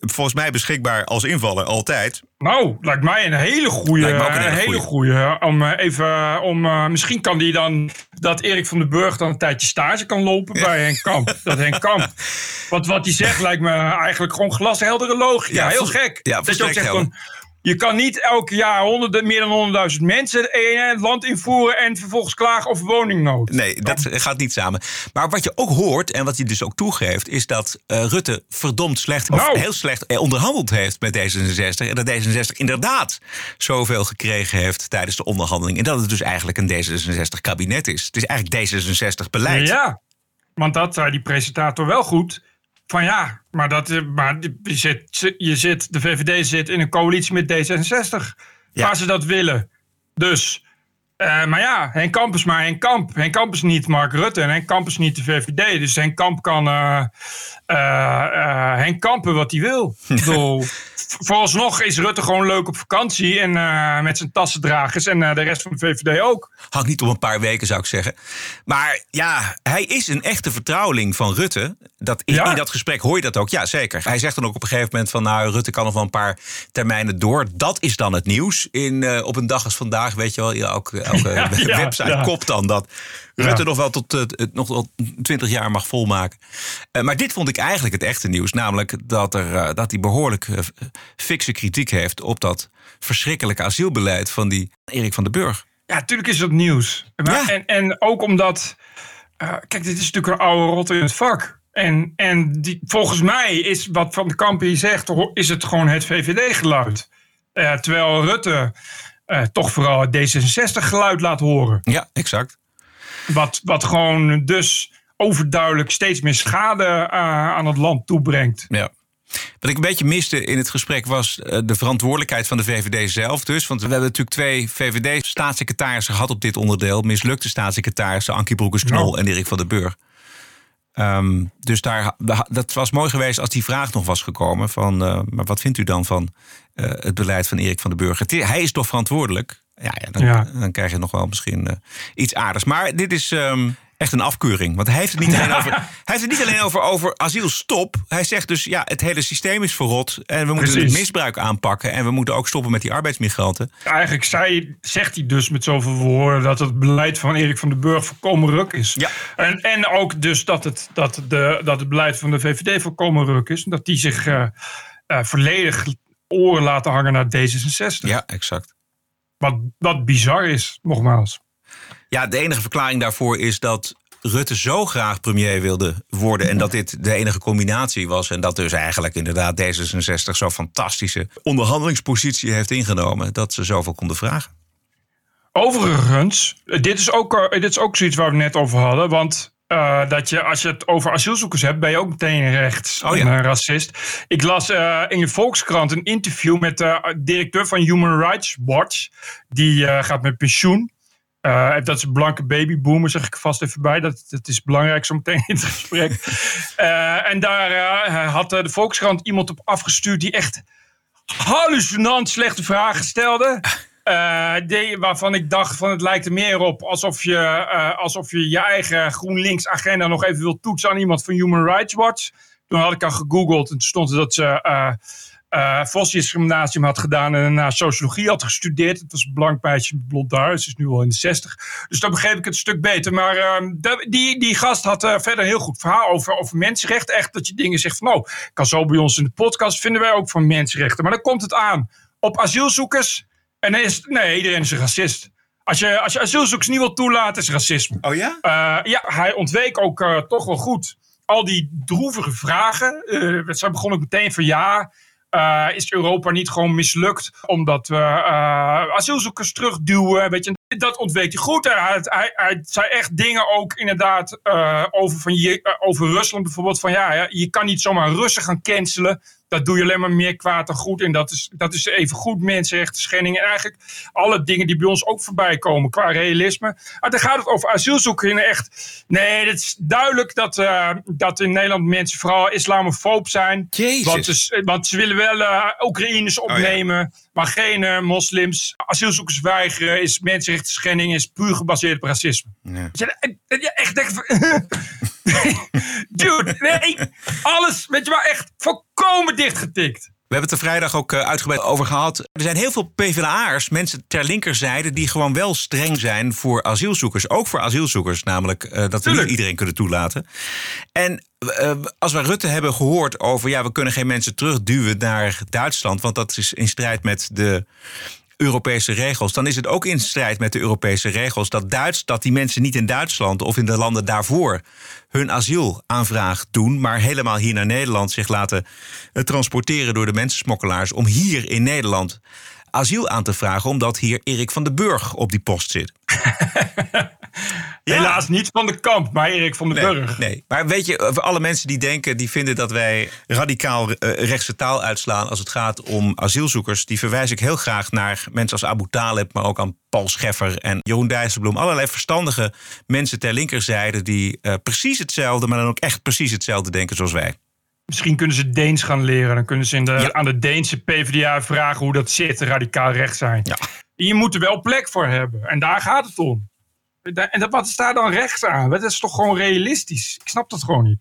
volgens mij beschikbaar als invaller, altijd. Nou, lijkt mij een hele goede. Lijkt me ook een hele, hele goede. Om even, om, misschien kan die dan, dat Erik van den Burg dan een tijdje stage kan lopen ja. bij Henk Kamp. dat Henk Kamp. Want wat hij zegt lijkt me eigenlijk gewoon glasheldere logica. Ja, heel gek. Ja, dat je ook zegt van, Je kan niet elk jaar honderden, meer dan honderdduizend mensen het land invoeren en vervolgens klagen over woningnood. Nee, dat gaat niet samen. Maar wat je ook hoort en wat hij dus ook toegeeft, is dat uh, Rutte verdomd slecht, of Nou. heel slecht eh, onderhandeld heeft met D66. En dat D66 inderdaad zoveel gekregen heeft tijdens de onderhandeling. En dat het dus eigenlijk een D66-kabinet is. Het is eigenlijk D66-beleid. Ja, want dat zei die presentator wel goed. Van ja, maar, dat, eh, maar je, zit, je zit, de VVD zit in een coalitie met D66. Waar ze dat willen. Dus, eh, maar ja, Henk Kamp is maar Henk Kamp. Henk Kamp is niet Mark Rutte en Henk Kamp is niet de VVD. Dus Henk Kamp kan Henk Kampen wat hij wil. Bedoel, vooralsnog is Rutte gewoon leuk op vakantie en met zijn tassendragers. En de rest van de VVD ook. Hangt niet om een paar weken, zou ik zeggen. Maar ja, hij is een echte vertrouweling van Rutte. Dat, in, in dat gesprek hoor je dat ook. Ja, zeker. Hij zegt dan ook op een gegeven moment van... nou, Rutte kan nog wel een paar termijnen door. Dat is dan het nieuws. In, eh, op een dag als vandaag, weet je wel... Ja, elke, elke Ja, ja, website kopt dan dat... Rutte nog wel tot eh, het nog wel 20 jaar mag volmaken. Eh, maar dit vond ik eigenlijk het echte nieuws. Namelijk dat, er, eh, dat hij behoorlijk eh, fikse kritiek heeft... op dat verschrikkelijke asielbeleid van die Erik van den Burg. Ja, natuurlijk is dat nieuws. Maar, en, en ook omdat. eh, kijk, dit is natuurlijk een oude rot in het vak. En, en die, volgens mij is wat Van de Kamp hier zegt, is het gewoon het VVD-geluid. Eh, terwijl Rutte eh, toch vooral het D66-geluid laat horen. Ja, exact. Wat, wat gewoon dus overduidelijk steeds meer schade eh, aan het land toebrengt. Ja. Wat ik een beetje miste in het gesprek was de verantwoordelijkheid van de VVD zelf. Dus, want we hebben natuurlijk twee VVD-staatssecretarissen gehad op dit onderdeel. Mislukte staatssecretarissen, Ankie Broekers-Knol en Erik van den Burg. Ehm, dus daar, dat was mooi geweest als die vraag nog was gekomen. Van, eh, maar wat vindt u dan van eh, het beleid van Erik van den Burg? Het i- hij is toch verantwoordelijk? Ja, ja, dan, Ja. dan krijg je nog wel misschien eh, iets aardigs. Maar dit is ehm, echt een afkeuring. Want hij heeft het niet alleen over, hij heeft het niet alleen over, over asielstop. Hij zegt dus, ja, het hele systeem is verrot. En we moeten het misbruik aanpakken. En we moeten ook stoppen met die arbeidsmigranten. Eigenlijk zei, zegt hij dus met zoveel woorden dat het beleid van Erik van den Burg volkomen ruk is. Ja. En, en ook dus dat het, dat, de, dat het beleid van de VVD volkomen ruk is. Dat die zich eh, volledig oren laten hangen naar D66. Ja, exact. Wat, wat bizar is, nogmaals. Ja, de enige verklaring daarvoor is dat Rutte zo graag premier wilde worden. En dat dit de enige combinatie was. En dat dus eigenlijk inderdaad D66 zo'n fantastische onderhandelingspositie heeft ingenomen. Dat ze zoveel konden vragen. Overigens, eh, dit is ook, eh, dit is ook zoiets waar we net over hadden. Want eh, dat je, als je het over asielzoekers hebt, ben je ook meteen rechts Oh ja. een racist. Ik las eh, in de Volkskrant een interview met de directeur van Human Rights Watch. Die eh, gaat met pensioen. Eh, dat is een blanke babyboomer, zeg ik vast even bij. Dat, dat is belangrijk zo meteen in het gesprek. Eh, en daar eh, had de Volkskrant iemand op afgestuurd die echt hallucinant slechte vragen stelde. Die, waarvan ik dacht van het lijkt er meer op alsof je, alsof je je eigen GroenLinks agenda nog even wilt toetsen aan iemand van Human Rights Watch. Toen had ik al gegoogeld en toen stond er dat ze eh eh Vossius Gymnasium had gedaan en daarna sociologie had gestudeerd. Het was een blank meisje met blond haar, ze is nu al in de 60. Dus dan begreep ik het een stuk beter. Maar ehm, die, die gast had eh, verder een heel goed verhaal over, over mensenrechten. Echt dat je dingen zegt van, nou, kan zo bij ons in de podcast vinden wij ook van mensenrechten. Maar dan komt het aan op asielzoekers. En dan is het- nee, iedereen is een racist. Als je, als je asielzoekers niet wil toelaten, is racisme. Oh ja? ja, hij ontweek ook eh, toch wel goed al die droevige vragen. Eh zij begon ook meteen van ja, eh, is Europa niet gewoon mislukt omdat we eh, asielzoekers terugduwen? Weet je, dat ontweek hij goed. Hij, hij, zei echt dingen ook inderdaad eh, over, van je, over Rusland bijvoorbeeld. Van ja, je kan niet zomaar Russen gaan cancelen. Dat doe je alleen maar meer kwaad dan goed. En dat is, dat is even goed mensenrechten schending. En eigenlijk alle dingen die bij ons ook voorbij komen qua realisme. Maar dan gaat het over asielzoekers. En echt, nee, het is duidelijk dat, eh, dat in Nederland mensen vooral islamofoob zijn. Jezus. Want, dus, want ze willen wel eh Oekraïners opnemen, maar geen eh, moslims. Asielzoekers weigeren is mensenrechten schending, is puur gebaseerd op racisme. Ja. Je echt van... Dude, nee, alles, weet je wel, echt volkomen dichtgetikt. We hebben het er vrijdag ook eh, uitgebreid over gehad. Er zijn heel veel PvdA'ers, mensen ter linkerzijde... die gewoon wel streng zijn voor asielzoekers. Ook voor asielzoekers, namelijk uh, dat we niet iedereen kunnen toelaten. En uh, als we Rutte hebben gehoord over... ja, we kunnen geen mensen terugduwen naar Duitsland... want dat is in strijd met de Europese regels, dan is het ook in strijd met de Europese regels dat, Duits, dat die mensen niet in Duitsland of in de landen daarvoor hun asielaanvraag doen, maar helemaal hier naar Nederland zich laten eh, transporteren door de mensensmokkelaars om hier in Nederland asiel aan te vragen, omdat hier Erik van den Burg op die post zit. Helaas niet van de kamp, maar Erik van den Burg. Nee, maar weet je, voor alle mensen die denken, die vinden dat wij radicaal uh, rechtse taal uitslaan als het gaat om asielzoekers, die verwijs ik heel graag naar mensen als Abu Talib, maar ook aan Paul Scheffer en Jeroen Dijsselbloem. Allerlei verstandige mensen ter linkerzijde die uh, precies hetzelfde, maar dan ook echt precies hetzelfde denken zoals wij. Misschien kunnen ze Deens gaan leren. Dan kunnen ze in de, ja. aan de Deense PvdA vragen hoe dat zit, radicaal recht zijn. Ja. Je moet er wel plek voor hebben. En daar gaat het om. En dat, wat is daar dan rechts aan? Dat is toch gewoon realistisch? Ik snap dat gewoon niet.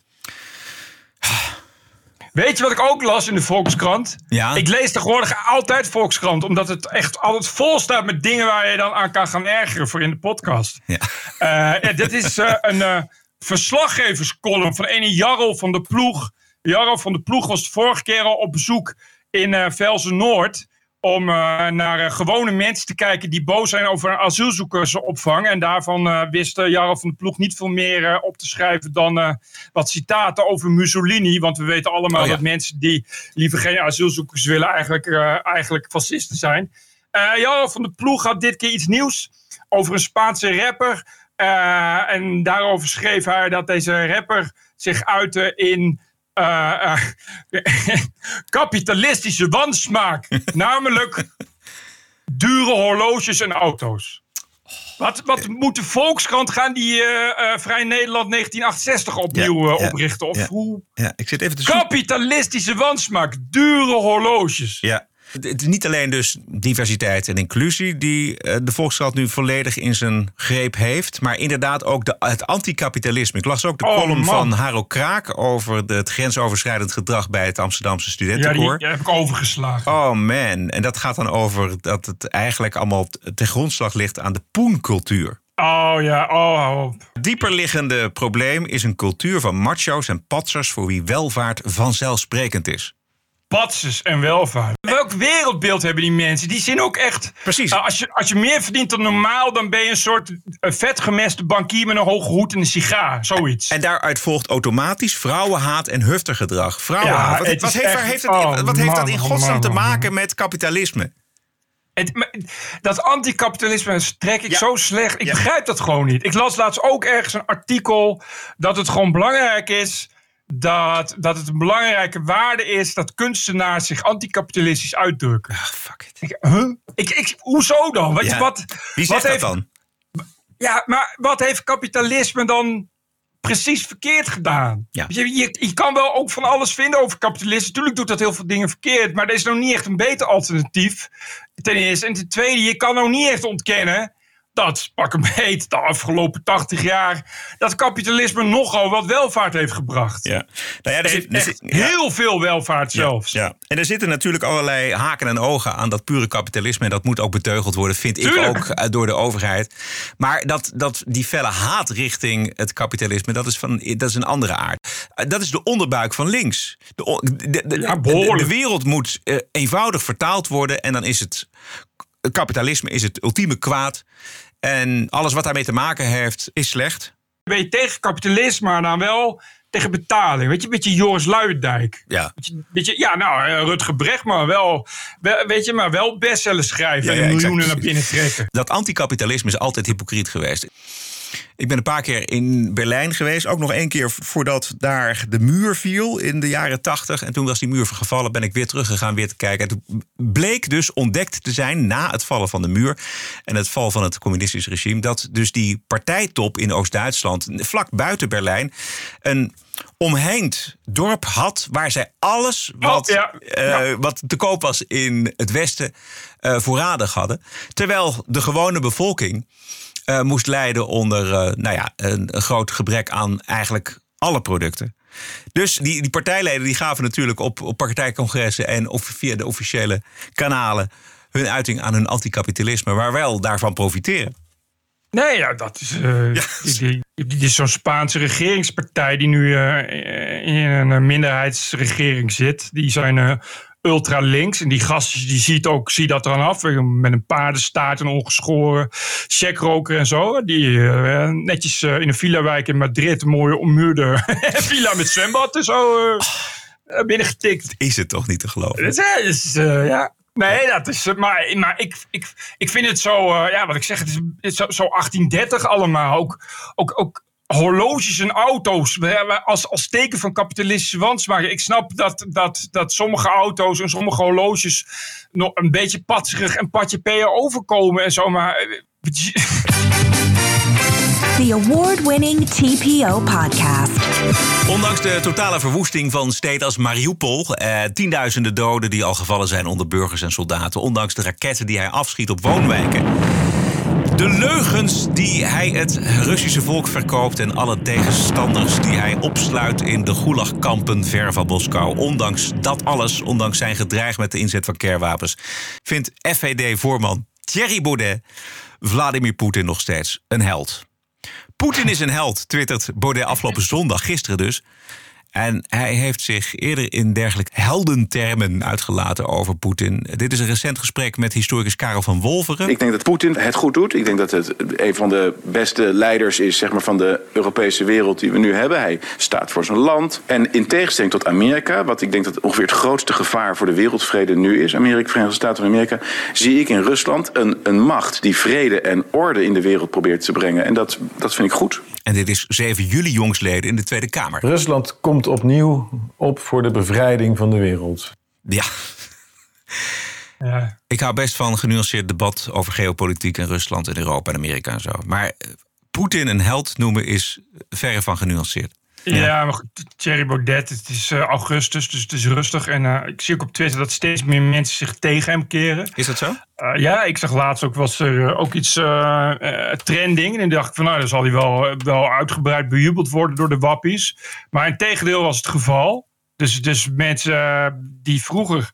Weet je wat ik ook las in de Volkskrant? Ja. Ik lees tegenwoordig altijd Volkskrant, omdat het echt altijd vol staat met dingen waar je dan aan kan gaan ergeren voor in de podcast. Ja. Uh, ja, dit is uh, een uh, verslaggeverscolumn van ene Jarl van de Ploeg. Jarl van de Ploeg was de vorige keer al op bezoek in Velzen Noord om uh, naar uh, gewone mensen te kijken die boos zijn over een asielzoekersopvang. En daarvan uh, wist Jarl van de Ploeg niet veel meer op te schrijven dan wat citaten over Mussolini. Want we weten allemaal Oh ja. dat mensen die liever geen asielzoekers willen eigenlijk, eigenlijk fascisten zijn. Jarl van de Ploeg had dit keer iets nieuws over een Spaanse rapper. en daarover schreef hij dat deze rapper zich uitte in uh, uh, kapitalistische wansmaak. namelijk dure horloges en auto's. Wat, wat moet de Volkskrant gaan die uh, Vrij Nederland 1968 opnieuw Ja, ja, oprichten? Of ja. hoe? Ik zit even te. Kapitalistische wansmaak, dure horloges. Ja. Het is niet alleen dus diversiteit en inclusie die eh, de Volkskrant nu volledig in zijn greep heeft, maar inderdaad ook de, het anticapitalisme. Ik las ook de Oh, column man. van Haro Kraak over de, het grensoverschrijdend gedrag bij het Amsterdamse Ja, studentenkoor. die, die heb ik overgeslagen. Oh man, en dat gaat dan over dat het eigenlijk allemaal ten grondslag ligt aan de poencultuur. Oh ja, oh. Dieperliggende probleem is een cultuur van macho's en patsers voor wie welvaart vanzelfsprekend is. Patsers en welvaart. Welk wereldbeeld hebben die mensen? Die zien ook echt... Precies. Uh, als, je, als je meer verdient dan normaal... dan ben je een soort vetgemeste bankier met een hoge hoed en een sigaar. Zoiets. En daaruit volgt automatisch vrouwenhaat en huftergedrag. Vrouwenhaat. Ja, wat, het wat is heeft, echt- waar heeft, het, oh, wat heeft dat in oh, godsnaam man, te oh, maken met kapitalisme? Het, dat anticapitalisme trek ik Ja. zo slecht. Ik Ja. begrijp dat gewoon niet. Ik las laatst ook ergens een artikel dat het gewoon belangrijk is. Dat, dat het een belangrijke waarde is dat kunstenaars zich anticapitalistisch uitdrukken. Ah, fuck it. Ik, huh? ik, ik, hoezo dan? Ja. wat, Wie wat zegt dat heeft, dan? Ja, maar wat heeft kapitalisme dan precies verkeerd gedaan? Ja. Je, je, je kan wel ook van alles vinden over kapitalisme. Natuurlijk doet dat heel veel dingen verkeerd. Maar er is nog niet echt een beter alternatief. Ten eerste. En ten tweede, je kan nog niet echt ontkennen dat, pak een beet, de afgelopen 80 jaar, dat kapitalisme nogal wat welvaart heeft gebracht. Ja. Nou ja, er zit, er Echt zit- ja. heel veel welvaart zelfs. Ja. En er zitten natuurlijk allerlei haken en ogen aan dat pure kapitalisme. En dat moet ook beteugeld worden, vind Tuurlijk. ik ook, eh, door de overheid. Maar dat, dat, die felle haat richting het kapitalisme, dat is, van, dat is een andere aard. Eh, Dat is de onderbuik van links. De, de, de, wereld moet eh, eenvoudig vertaald worden. En dan is het kapitalisme is het ultieme kwaad. En alles wat daarmee te maken heeft, is slecht. Ben je tegen kapitalisme, maar dan wel tegen betaling. Weet je, een beetje Joris Luijendijk. Ja. Beetje, beetje, ja, nou, eh, Rutger Bregman wel, wel, weet je, maar wel bestsellers schrijven Ja, ja, en exact, miljoenen naar binnen trekken. Dat anticapitalisme is altijd hypocriet geweest. Ik ben een paar keer in Berlijn geweest. Ook nog één keer voordat daar de muur viel in de jaren tachtig. En toen was die muur gevallen, ben ik weer teruggegaan weer te kijken. En toen bleek dus ontdekt te zijn na het vallen van de muur... en het val van het communistisch regime... dat dus die partijtop in Oost-Duitsland, vlak buiten Berlijn... een omheind dorp had waar zij alles wat, Oh, ja. eh, wat te koop was in het Westen eh, voorradig hadden. Terwijl de gewone bevolking eh, moest lijden onder eh, nou ja, een, een groot gebrek aan eigenlijk alle producten. Dus die, die partijleden die gaven natuurlijk op, op partijcongressen en of via de officiële kanalen hun uiting aan hun anticapitalisme, maar wel daarvan profiteren. Nee, ja, dat is. Uh, ja. Die, die, die, is zo'n Spaanse regeringspartij die nu uh, in een minderheidsregering zit. Die zijn uh, ultra links. En die gastjes die ziet ook zie dat eraan af. Met een paardenstaart en ongeschoren checkroker en zo. Die netjes in een villa-wijk in Madrid een mooie ommuurde villa met zwembad en zo binnengetikt. Is het toch niet te geloven? Het is, ja. Nee, dat is. Maar, maar ik, ik, ik vind het zo. Ja, wat ik zeg, het is, het is zo, zo 1830 allemaal. Ook, ook, ook horloges en auto's als, als teken van kapitalistische wansmaken. Ik snap dat, dat, dat sommige auto's en sommige horloges nog een beetje patserig en patje peer overkomen en zo, maar. The award-winning TPO podcast. Ondanks de totale verwoesting van steden als Mariupol, eh, tienduizenden doden die al gevallen zijn onder burgers en soldaten, ondanks de raketten die hij afschiet op woonwijken. De leugens die hij het Russische volk verkoopt en alle tegenstanders die hij opsluit in de gulagkampen ver van Moskou. Ondanks dat alles, ondanks zijn gedreig met de inzet van kernwapens, vindt FVD-voorman Thierry Baudet Vladimir Poetin nog steeds een held. Poetin is een held, twittert Baudet afgelopen zondag, gisteren dus. En hij heeft zich eerder in dergelijke heldentermen uitgelaten over Poetin. Dit is een recent gesprek met historicus Karel van Wolveren. Ik denk dat Poetin het goed doet. Ik denk dat het een van de beste leiders is zeg maar, van de Europese wereld die we nu hebben. Hij staat voor zijn land. En in tegenstelling tot Amerika, wat ik denk dat ongeveer het grootste gevaar voor de wereldvrede nu is, Amerika, Verenigde Staten van Amerika, zie ik in Rusland een, een macht die vrede en orde in de wereld probeert te brengen. En dat, dat vind ik goed. En dit is 7 juli jongsleden in de Tweede Kamer. Rusland komt opnieuw op voor de bevrijding van de wereld. Ja. ja. Ik hou best van genuanceerd debat over geopolitiek en Rusland en Europa en Amerika en zo. Maar eh, Poetin een held noemen is verre van genuanceerd. Ja, maar Thierry Baudet, het is uh, augustus, dus het is rustig. En uh, ik zie ook op Twitter dat steeds meer mensen zich tegen hem keren. Is dat zo? Uh, ja, ik zag laatst ook, was er ook iets trending. En dan dacht ik van, nou, dan zal hij wel, wel uitgebreid bejubeld worden door de wappies. Maar in tegendeel was het geval. Dus, dus mensen die vroeger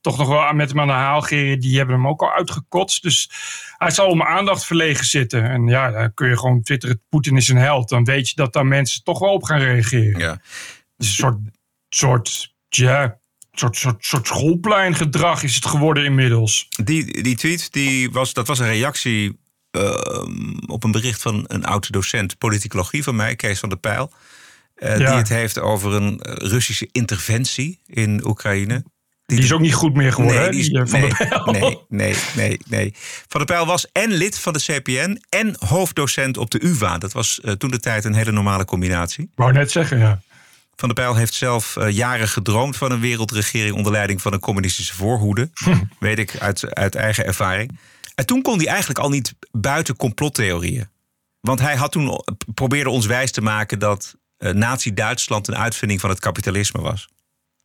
toch nog wel met hem aan de haal gingen, die hebben hem ook al uitgekotst. Dus hij zal om aandacht verlegen zitten. En ja, dan kun je gewoon twitteren, Poetin is een held. Dan weet je dat daar mensen toch wel op gaan reageren. Ja. Dus een soort, soort, ja, soort, soort, soort schoolpleingedrag is het geworden inmiddels. Die, die tweet, die was, dat was een reactie uh, op een bericht van een oude docent politicologie van mij, Kees van der Pijl. Uh, ja. Die het heeft over een Russische interventie in Oekraïne. Die, die is ook niet goed meer geworden, nee, die, van nee, nee, nee, nee, nee. Van der Pijl was en lid van de CPN en hoofddocent op de UvA. Dat was uh, toen de tijd een hele normale combinatie. Ik wou net zeggen, ja. Van der Pijl heeft zelf uh, jaren gedroomd van een wereldregering onder leiding van een communistische voorhoede. weet ik uit, uit eigen ervaring. En toen kon hij eigenlijk al niet buiten complottheorieën. Want hij had toen probeerde ons wijs te maken dat Nazi-Duitsland een uitvinding van het kapitalisme was.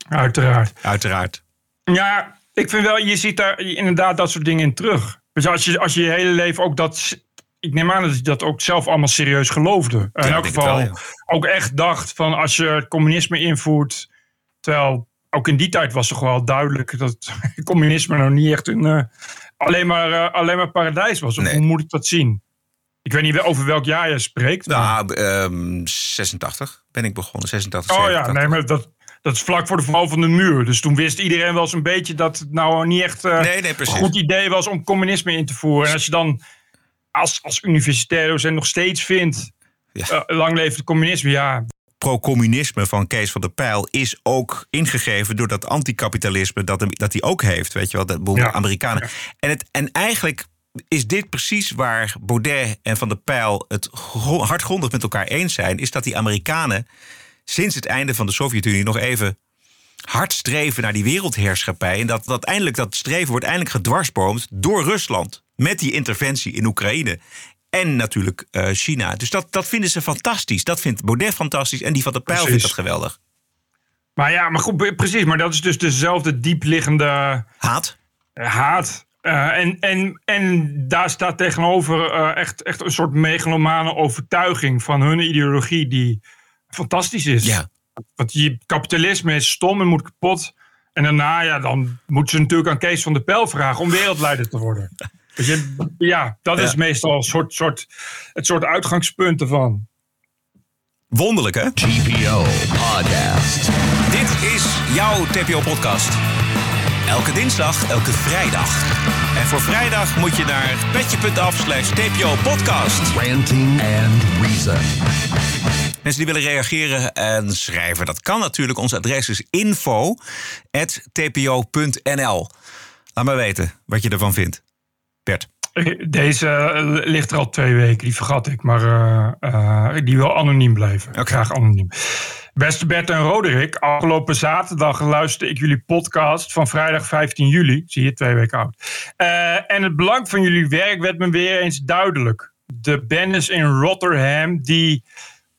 Uiteraard. Uiteraard. Ja, ik vind wel, je ziet daar inderdaad dat soort dingen in terug. Dus als je als je, je hele leven ook dat. Ik neem aan dat je dat ook zelf allemaal serieus geloofde. Ja, in elk geval wel, ja. ook echt dacht van als je het communisme invoert. Terwijl ook in die tijd was toch wel duidelijk dat communisme nou niet echt een, uh, alleen, maar, uh, alleen maar paradijs was. Of Nee. hoe moet ik dat zien? Ik weet niet over welk jaar je spreekt. maar- Nou, ehm, 86 ben ik begonnen. 86, Oh ja, 87. nee, maar dat, dat is vlak voor de val van de muur. Dus toen wist iedereen wel zo'n beetje dat het nou niet echt eh, Nee, nee, precies. een goed idee was om communisme in te voeren. En als je dan als, als universitair docent nog steeds vindt, eh, lang leeft het communisme, ja. pro-communisme van Kees van der Pijl is ook ingegeven door dat anticapitalisme dat, hem- dat hij ook heeft. Weet je wel, de boel Ja. Amerikanen. En, het, en eigenlijk is dit precies waar Baudet en van der Pijl het gro- hardgrondig met elkaar eens zijn. Is dat die Amerikanen sinds het einde van de Sovjet-Unie nog even hard streven naar die wereldheerschappij. En dat, dat eindelijk dat streven wordt eindelijk gedwarsboomd door Rusland. Met die interventie in Oekraïne. En natuurlijk eh, China. Dus dat, dat vinden ze fantastisch. Dat vindt Baudet fantastisch. En die van der Pijl Precies. vindt dat geweldig. Maar ja, maar goed, precies. Maar dat is dus dezelfde diepliggende haat. haat. Eh, en, en, en daar staat tegenover eh, echt, echt een soort megalomane overtuiging van hun ideologie die fantastisch is. Ja. Want je kapitalisme is stom en moet kapot. En daarna, ja, dan moeten ze natuurlijk aan Kees van der Pel vragen om wereldleider te worden. Dus je, ja, dat is meestal een soort, soort, het soort uitgangspunt ervan. Wonderlijk, hè? TPO Podcast. Dit is jouw TPO-podcast. Elke dinsdag, elke vrijdag. En voor vrijdag moet je naar petje.af slash TPO-podcast. Ranting and Reason. Mensen die willen reageren en schrijven, dat kan natuurlijk. Ons adres is info.tpo.nl. Laat maar weten wat je ervan vindt. Bert. Deze eh, ligt er al twee weken, die vergat ik. Maar eh, eh, die wil anoniem blijven. Graag anoniem. Beste Bert en Roderick, afgelopen zaterdag luisterde ik jullie podcast van vrijdag 15 juli. Zie je, twee weken oud. en het belang van jullie werk werd me weer eens duidelijk. De bennis in Rotterdam die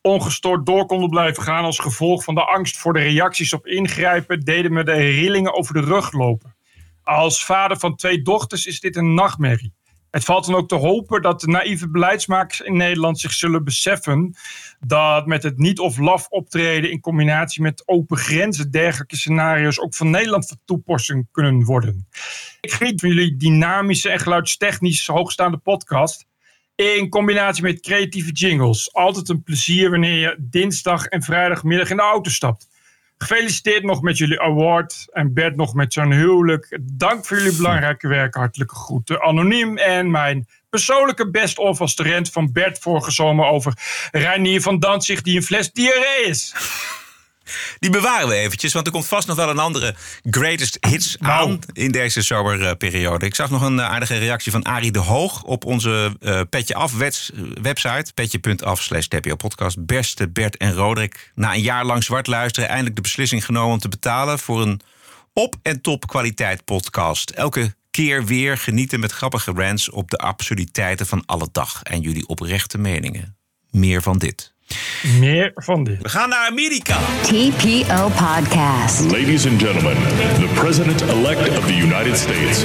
ongestoord door konden blijven gaan als gevolg van de angst voor de reacties op ingrijpen, deden me de rillingen over de rug lopen. Als vader van twee dochters is dit een nachtmerrie. Het valt dan ook te hopen dat de naïeve beleidsmakers in Nederland zich zullen beseffen dat met het niet of laf optreden in combinatie met open grenzen dergelijke scenario's ook van Nederland van toepassing kunnen worden. Ik geniet van jullie dynamische en geluidstechnisch hoogstaande podcast in combinatie met creatieve jingles. Altijd een plezier wanneer je dinsdag en vrijdagmiddag in de auto stapt. Gefeliciteerd nog met jullie award. En Bert nog met zo'n huwelijk. Dank voor jullie belangrijke werk. Hartelijke groeten. Anoniem. En mijn persoonlijke best-of als de rent van Bert vorige zomer over Reinier van Danzig die een fles diarree is. Die bewaren we eventjes, want er komt vast nog wel een andere greatest hits aan in deze zomerperiode. Ik zag nog een aardige reactie van Arie de Hoog op onze uh, Petje Af website. Petje.af slash podcast. Beste Bert en Roderick. Na een jaar lang zwart luisteren eindelijk de beslissing genomen om te betalen voor een op- en top kwaliteit podcast. Elke keer weer genieten met grappige rants op de absurditeiten van alle dag en jullie oprechte meningen. Meer van dit. Meer van dit. We gaan naar Amerika. TPO Podcast. Ladies and gentlemen, the president-elect of the United States.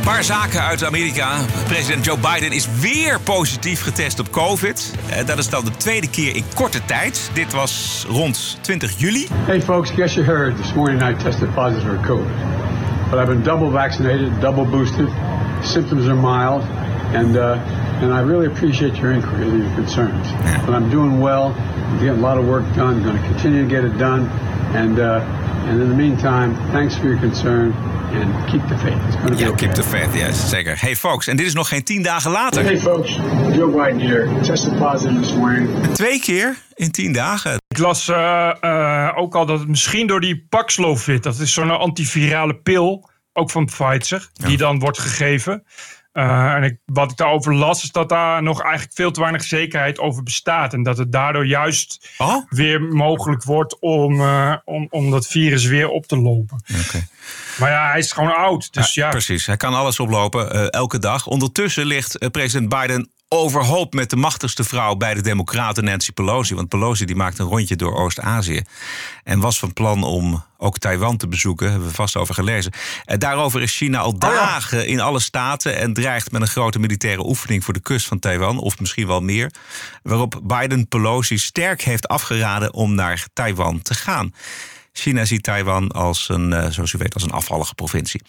Een paar zaken uit Amerika. President Joe Biden is weer positief getest op COVID. Dat is dan de tweede keer in korte tijd. Dit was rond 20 juli. Hey folks, guess you heard this morning I tested positive for COVID. But I've been double vaccinated, double boosted. Symptoms are mild. And, uh, and I really appreciate your inquiry and your concerns. But I'm doing well. I'm getting a lot of work done. I'm going to continue to get it done. And, uh, and in the meantime, thanks for your concern. And keep the faith. It's going to Ja, keep the faith, yes, zeker. Hey folks, en dit is nog geen tien dagen later. Hey folks, Joe Biden here. Tested positive this morning. Twee keer in tien dagen. Ik las uh, uh, ook al dat het misschien door die Paxlovid, dat is zo'n antivirale pil, ook van Pfizer, die dan wordt gegeven. Uh, en ik, wat ik daarover las, is dat daar nog eigenlijk veel te weinig zekerheid over bestaat. En dat het daardoor juist oh? weer mogelijk wordt om, om, om dat virus weer op te lopen. Okay. Maar ja, hij is gewoon oud. Dus ja, ja. Precies, hij kan alles oplopen elke dag. Ondertussen ligt president Biden overhoop met de machtigste vrouw bij de Democraten, Nancy Pelosi. Want Pelosi die maakt een rondje door Oost-Azië. En was van plan om ook Taiwan te bezoeken. Hebben we vast over gelezen. En daarover is China al dagen oh ja. in alle staten. En dreigt met een grote militaire oefening voor de kust van Taiwan. Of misschien wel meer. Waarop Biden Pelosi sterk heeft afgeraden om naar Taiwan te gaan. China ziet Taiwan als een, zoals u weet, als een afvallige provincie.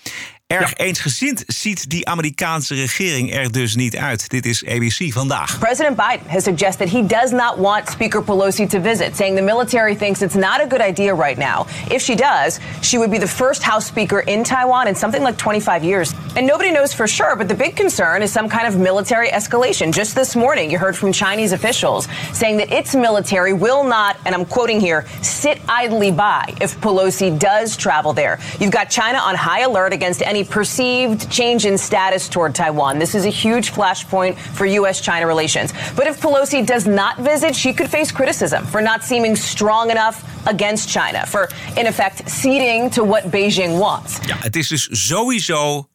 Erg ja. eensgezind ziet die Amerikaanse regering er dus niet uit. Dit is ABC vandaag. President Biden has suggested he does not want Speaker Pelosi to visit, saying the military thinks it's not a good idea right now. If she does, she would be the first House Speaker in Taiwan in something like 25 years. And nobody knows for sure, but the big concern is some kind of military escalation. Just this morning, you heard from Chinese officials saying that its military will not, and I'm quoting here, sit idly by if Pelosi does travel there. You've got China on high alert against any perceived change in status toward Taiwan. This is a huge flashpoint for U.S. China relations. But if Pelosi does not visit, she could face criticism for not seeming strong enough against China, for in effect ceding to what Beijing wants. Ja, het is dus sowieso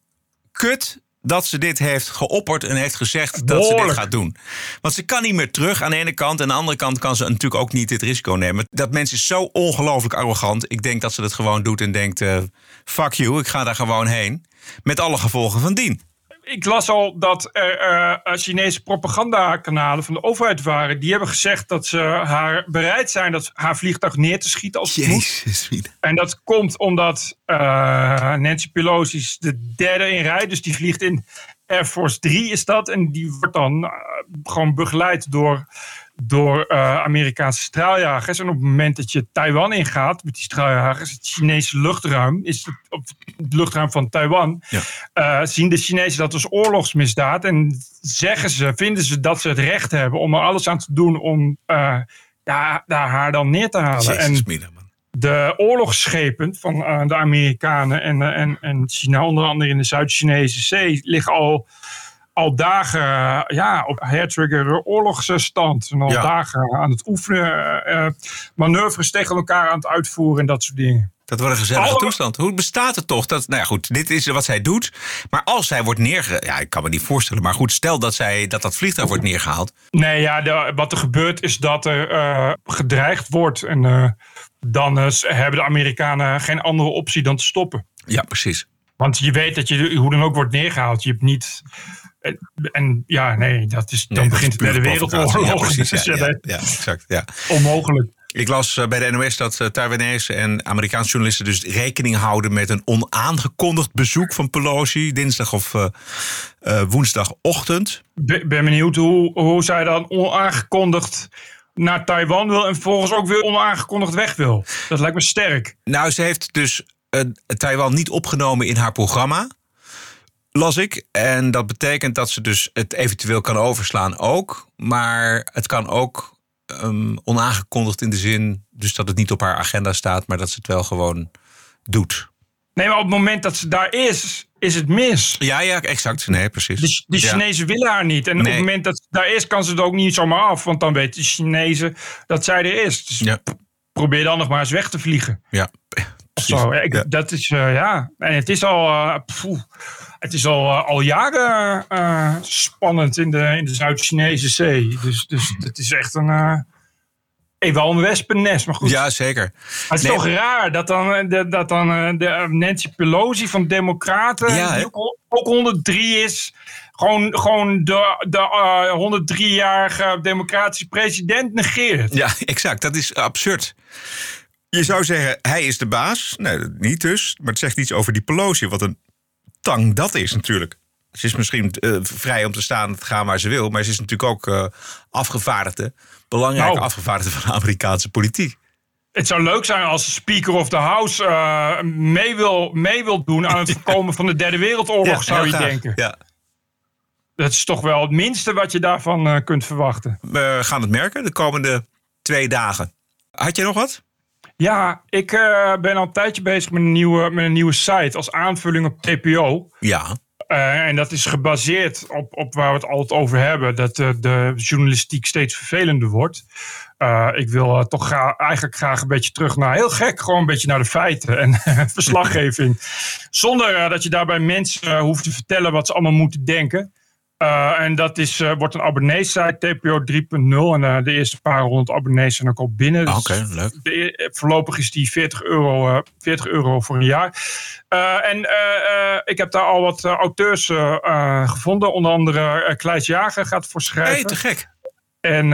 kut dat ze dit heeft geopperd en heeft gezegd dat ze dit gaat doen. Want ze kan niet meer terug aan de ene kant. En aan de andere kant kan ze natuurlijk ook niet dit risico nemen. Dat mens is zo ongelooflijk arrogant. Ik denk dat ze dat gewoon doet en denkt: uh, fuck you, ik ga daar gewoon heen. Met alle gevolgen van dien ik las al dat er uh, Chinese propagandakanalen van de overheid waren. Die hebben gezegd dat ze haar bereid zijn dat haar vliegtuig neer te schieten als het Jezus, moet. En dat komt omdat uh, Nancy Pelosi is de derde in rij. Dus die vliegt in Air Force 3 is dat. En die wordt dan gewoon begeleid door door uh, Amerikaanse straaljagers. En op het moment dat je Taiwan ingaat met die straaljagers, het Chinese luchtruim, is het, op het luchtruim van Taiwan, ja. uh, zien de Chinezen dat als oorlogsmisdaad. En zeggen ze, vinden ze dat ze het recht hebben om er alles aan te doen om uh, daar, daar haar dan neer te halen. Jezus, en de oorlogsschepen van de Amerikanen en, en, en China, onder andere in de Zuid-Chinese Zee, liggen al al dagen ja, op hairtrigger oorlogsstand. En al dagen aan het oefenen, uh, manoeuvres tegen elkaar aan het uitvoeren en dat soort dingen. Dat wordt een gezellige toestand. Hoe bestaat het toch? Dat, nou ja, goed, dit is wat zij doet. Maar als zij wordt neergehaald. Ja, ik kan me niet voorstellen. Maar goed, stel dat, zij, dat dat vliegtuig wordt neergehaald. Nee, ja, de, wat er gebeurt is dat er uh, gedreigd wordt. En uh, dan hebben de Amerikanen geen andere optie dan te stoppen. Ja, precies. Want je weet dat je hoe dan ook wordt neergehaald. Je hebt niet en ja, nee, dat is, dan begint het bij de wereldoorlog. Ja, precies, ja, ja, ja, exact. Ja. Onmogelijk. Ik las eh, bij de NOS dat uh, Taiwanese en Amerikaanse journalisten dus rekening houden met een onaangekondigd bezoek van Pelosi dinsdag of uh, uh, woensdagochtend. Ben benieuwd hoe, hoe zij dan onaangekondigd naar Taiwan wil en vervolgens ook weer onaangekondigd weg wil. Dat lijkt me sterk. Nou, ze heeft dus Taiwan niet opgenomen in haar programma las ik. En dat betekent dat ze dus het eventueel kan overslaan ook. Maar het kan ook um, onaangekondigd in de zin... dus dat het niet op haar agenda staat... maar dat ze het wel gewoon doet. Nee, maar op het moment dat ze daar is, is het mis. Ja, ja, exact. Nee, precies. De, de Chinezen willen haar niet. En op het moment dat ze daar is, kan ze het ook niet zomaar af. Want dan weten de Chinezen dat zij er is. Dus ja. probeer dan nog maar eens weg te vliegen. Ja, Zo, ik, Dat is, uh, ja. En het is al... Uh, het is al, uh, al jaren spannend in de, in de Zuid-Chinese zee. Dus, dus het is echt een. Even al een wespennest, maar goed. Ja, zeker. Maar het is nee. toch raar dat dan, de, dat dan de Nancy Pelosi van Democraten, ja, die ook, ook 103 is, gewoon, gewoon de, de 103-jarige democratische president negeert. Ja, exact. Dat is absurd. Je zou zeggen, hij is de baas. Nee, niet dus. Maar het zegt iets over die Pelosi. Wat een tang dat is natuurlijk. Ze is misschien uh, vrij om te staan en te gaan waar ze wil. Maar ze is natuurlijk ook uh, afgevaardigde. Belangrijke nou, afgevaardigde van de Amerikaanse politiek. Het zou leuk zijn als de Speaker of the House uh, mee, wil, mee wil doen aan het voorkomen van de Derde Wereldoorlog, ja, zou je graag. denken. Ja. Dat is toch wel het minste wat je daarvan kunt verwachten. We gaan het merken de komende twee dagen. Had je nog wat? Ja, ik uh, ben al een tijdje bezig met een nieuwe, met een nieuwe site als aanvulling op TPO. Ja. Uh, en dat is gebaseerd op, op waar we het altijd over hebben: dat uh, de journalistiek steeds vervelender wordt. ik wil toch gra eigenlijk graag een beetje terug naar heel gek, gewoon een beetje naar de feiten en verslaggeving. Zonder dat je daarbij mensen hoeft te vertellen wat ze allemaal moeten denken. Uh, en dat is, uh, wordt een abonneesite, TPO 3.0. En uh, de eerste paar honderd abonnees zijn ook al binnen. Dus Oké, okay, leuk. De, voorlopig is die 40 euro, 40 euro voor een jaar. en ik heb daar al wat auteurs gevonden. Onder andere Kleis Jager gaat voor schrijven. Hey, te gek. En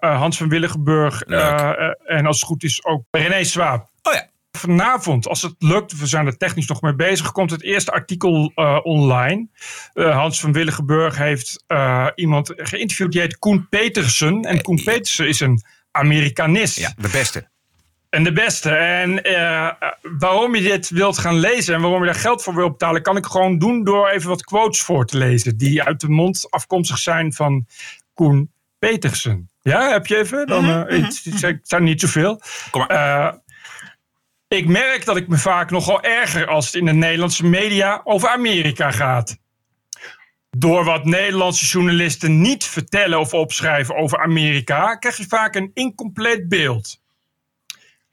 Hans van Willigenburg. en als het goed is ook René Swaap. Oh ja. Vanavond, als het lukt, we zijn er technisch nog mee bezig, komt het eerste artikel uh, online. Uh, Hans van Willigenburg heeft uh, iemand geïnterviewd, die heet Koen Petersen. En Koen Petersen is een Amerikanist. Ja, de beste. En de beste. En waarom je dit wilt gaan lezen en waarom je daar geld voor wil betalen, kan ik gewoon doen door even wat quotes voor te lezen. Die uit de mond afkomstig zijn van Koen Petersen. Ja, heb je even? Dan, Mhm, het, het zijn niet zoveel. Kom maar. Ik merk dat ik me vaak nogal erger als het in de Nederlandse media over Amerika gaat. Door wat Nederlandse journalisten niet vertellen of opschrijven over Amerika, krijg je vaak een incompleet beeld.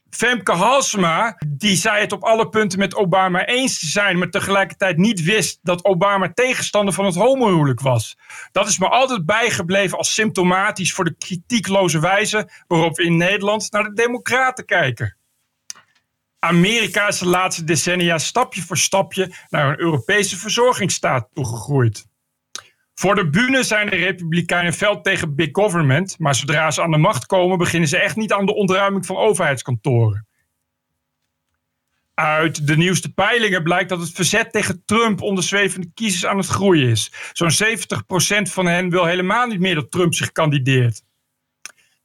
Femke Halsema, die zei het op alle punten met Obama eens te zijn, maar tegelijkertijd niet wist dat Obama tegenstander van het homohuwelijk was. Dat is me altijd bijgebleven als symptomatisch voor de kritiekloze wijze waarop we in Nederland naar de Democraten kijken. Amerika is de laatste decennia stapje voor stapje naar een Europese verzorgingsstaat toegegroeid. Voor de bühne zijn de Republikeinen fel tegen big government, maar zodra ze aan de macht komen, beginnen ze echt niet aan de ontruiming van overheidskantoren. Uit de nieuwste peilingen blijkt dat het verzet tegen Trump onder zwevende kiezers aan het groeien is. Zo'n 70% van hen wil helemaal niet meer dat Trump zich kandideert.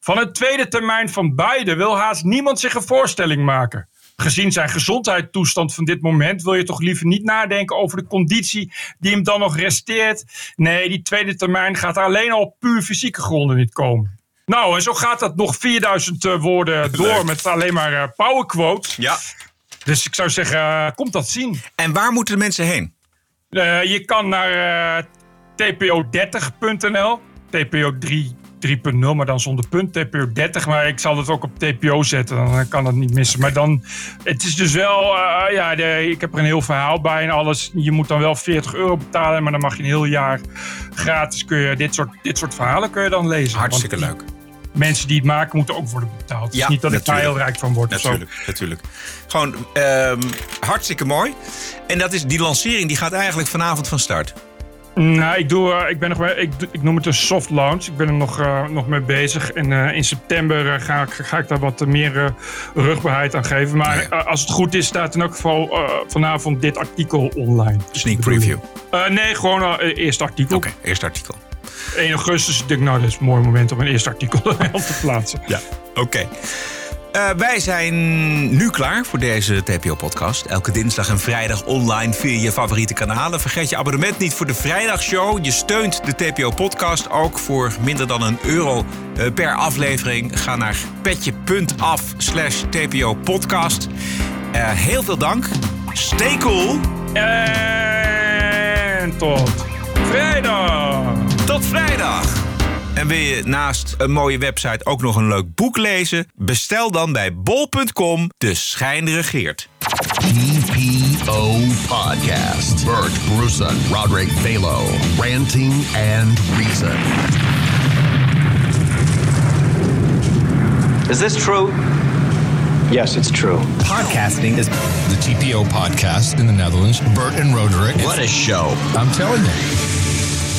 Van het tweede termijn van Biden wil haast niemand zich een voorstelling maken gezien zijn gezondheidstoestand van dit moment, wil je toch liever niet nadenken over de conditie die hem dan nog resteert. Nee, die tweede termijn gaat alleen al op puur fysieke gronden niet komen. Nou, en zo gaat dat nog 4000 uh, woorden door met alleen maar uh, powerquotes. Ja. Dus ik zou zeggen, uh, komt dat zien. En waar moeten de mensen heen? je kan naar tpo30.nl, tpo3 3.0, maar dan zonder punt, TPO 30. Maar ik zal het ook op TPO zetten, dan kan dat niet missen. Maar dan, het is dus wel, uh, ja, de, ik heb er een heel verhaal bij en alles. Je moet dan wel 40 euro betalen, maar dan mag je een heel jaar gratis kun je dit soort, dit soort verhalen kun je dan lezen. Hartstikke leuk. Mensen die het maken moeten ook worden betaald. Het ja, is niet dat natuurlijk. ik daar heel rijk van word. Natuurlijk, natuurlijk. Gewoon um, hartstikke mooi. En dat is, die lancering die gaat eigenlijk vanavond van start. Nou, ik, doe, uh, ik, ben nog bij, ik, ik, noem het een soft launch. Ik ben er nog, uh, nog mee bezig. En uh, in september ga, ik, ga ik daar wat meer rugbaarheid aan geven. Maar als het goed is, staat in elk geval vanavond dit artikel online. Sneak preview? nee, gewoon eerste artikel. Oké, okay, eerste artikel. 1 augustus, ik denk nou, dat is een mooi moment om een eerste artikel op te plaatsen. Ja, oké. Okay. Uh, wij zijn nu klaar voor deze TPO-podcast. Elke dinsdag en vrijdag online via je favoriete kanalen. Vergeet je abonnement niet voor de vrijdagshow. Je steunt de TPO-podcast ook voor minder dan een euro uh, per aflevering. Ga naar petje.af slash TPO-podcast. Uh, heel veel dank. Stay cool. En tot vrijdag. Tot vrijdag. En wil je naast een mooie website ook nog een leuk boek lezen? Bestel dan bij bol.com De Schijn regeert. TPO Podcast. Bert Brussen, Roderick Balo. Ranting and Reason. Is this true? Yes, it's true. Podcasting is the TPO podcast in the Netherlands. Bert and Roderick. What a show. I'm telling you.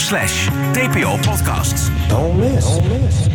slash TPO-podcast. Don't miss. Don't miss.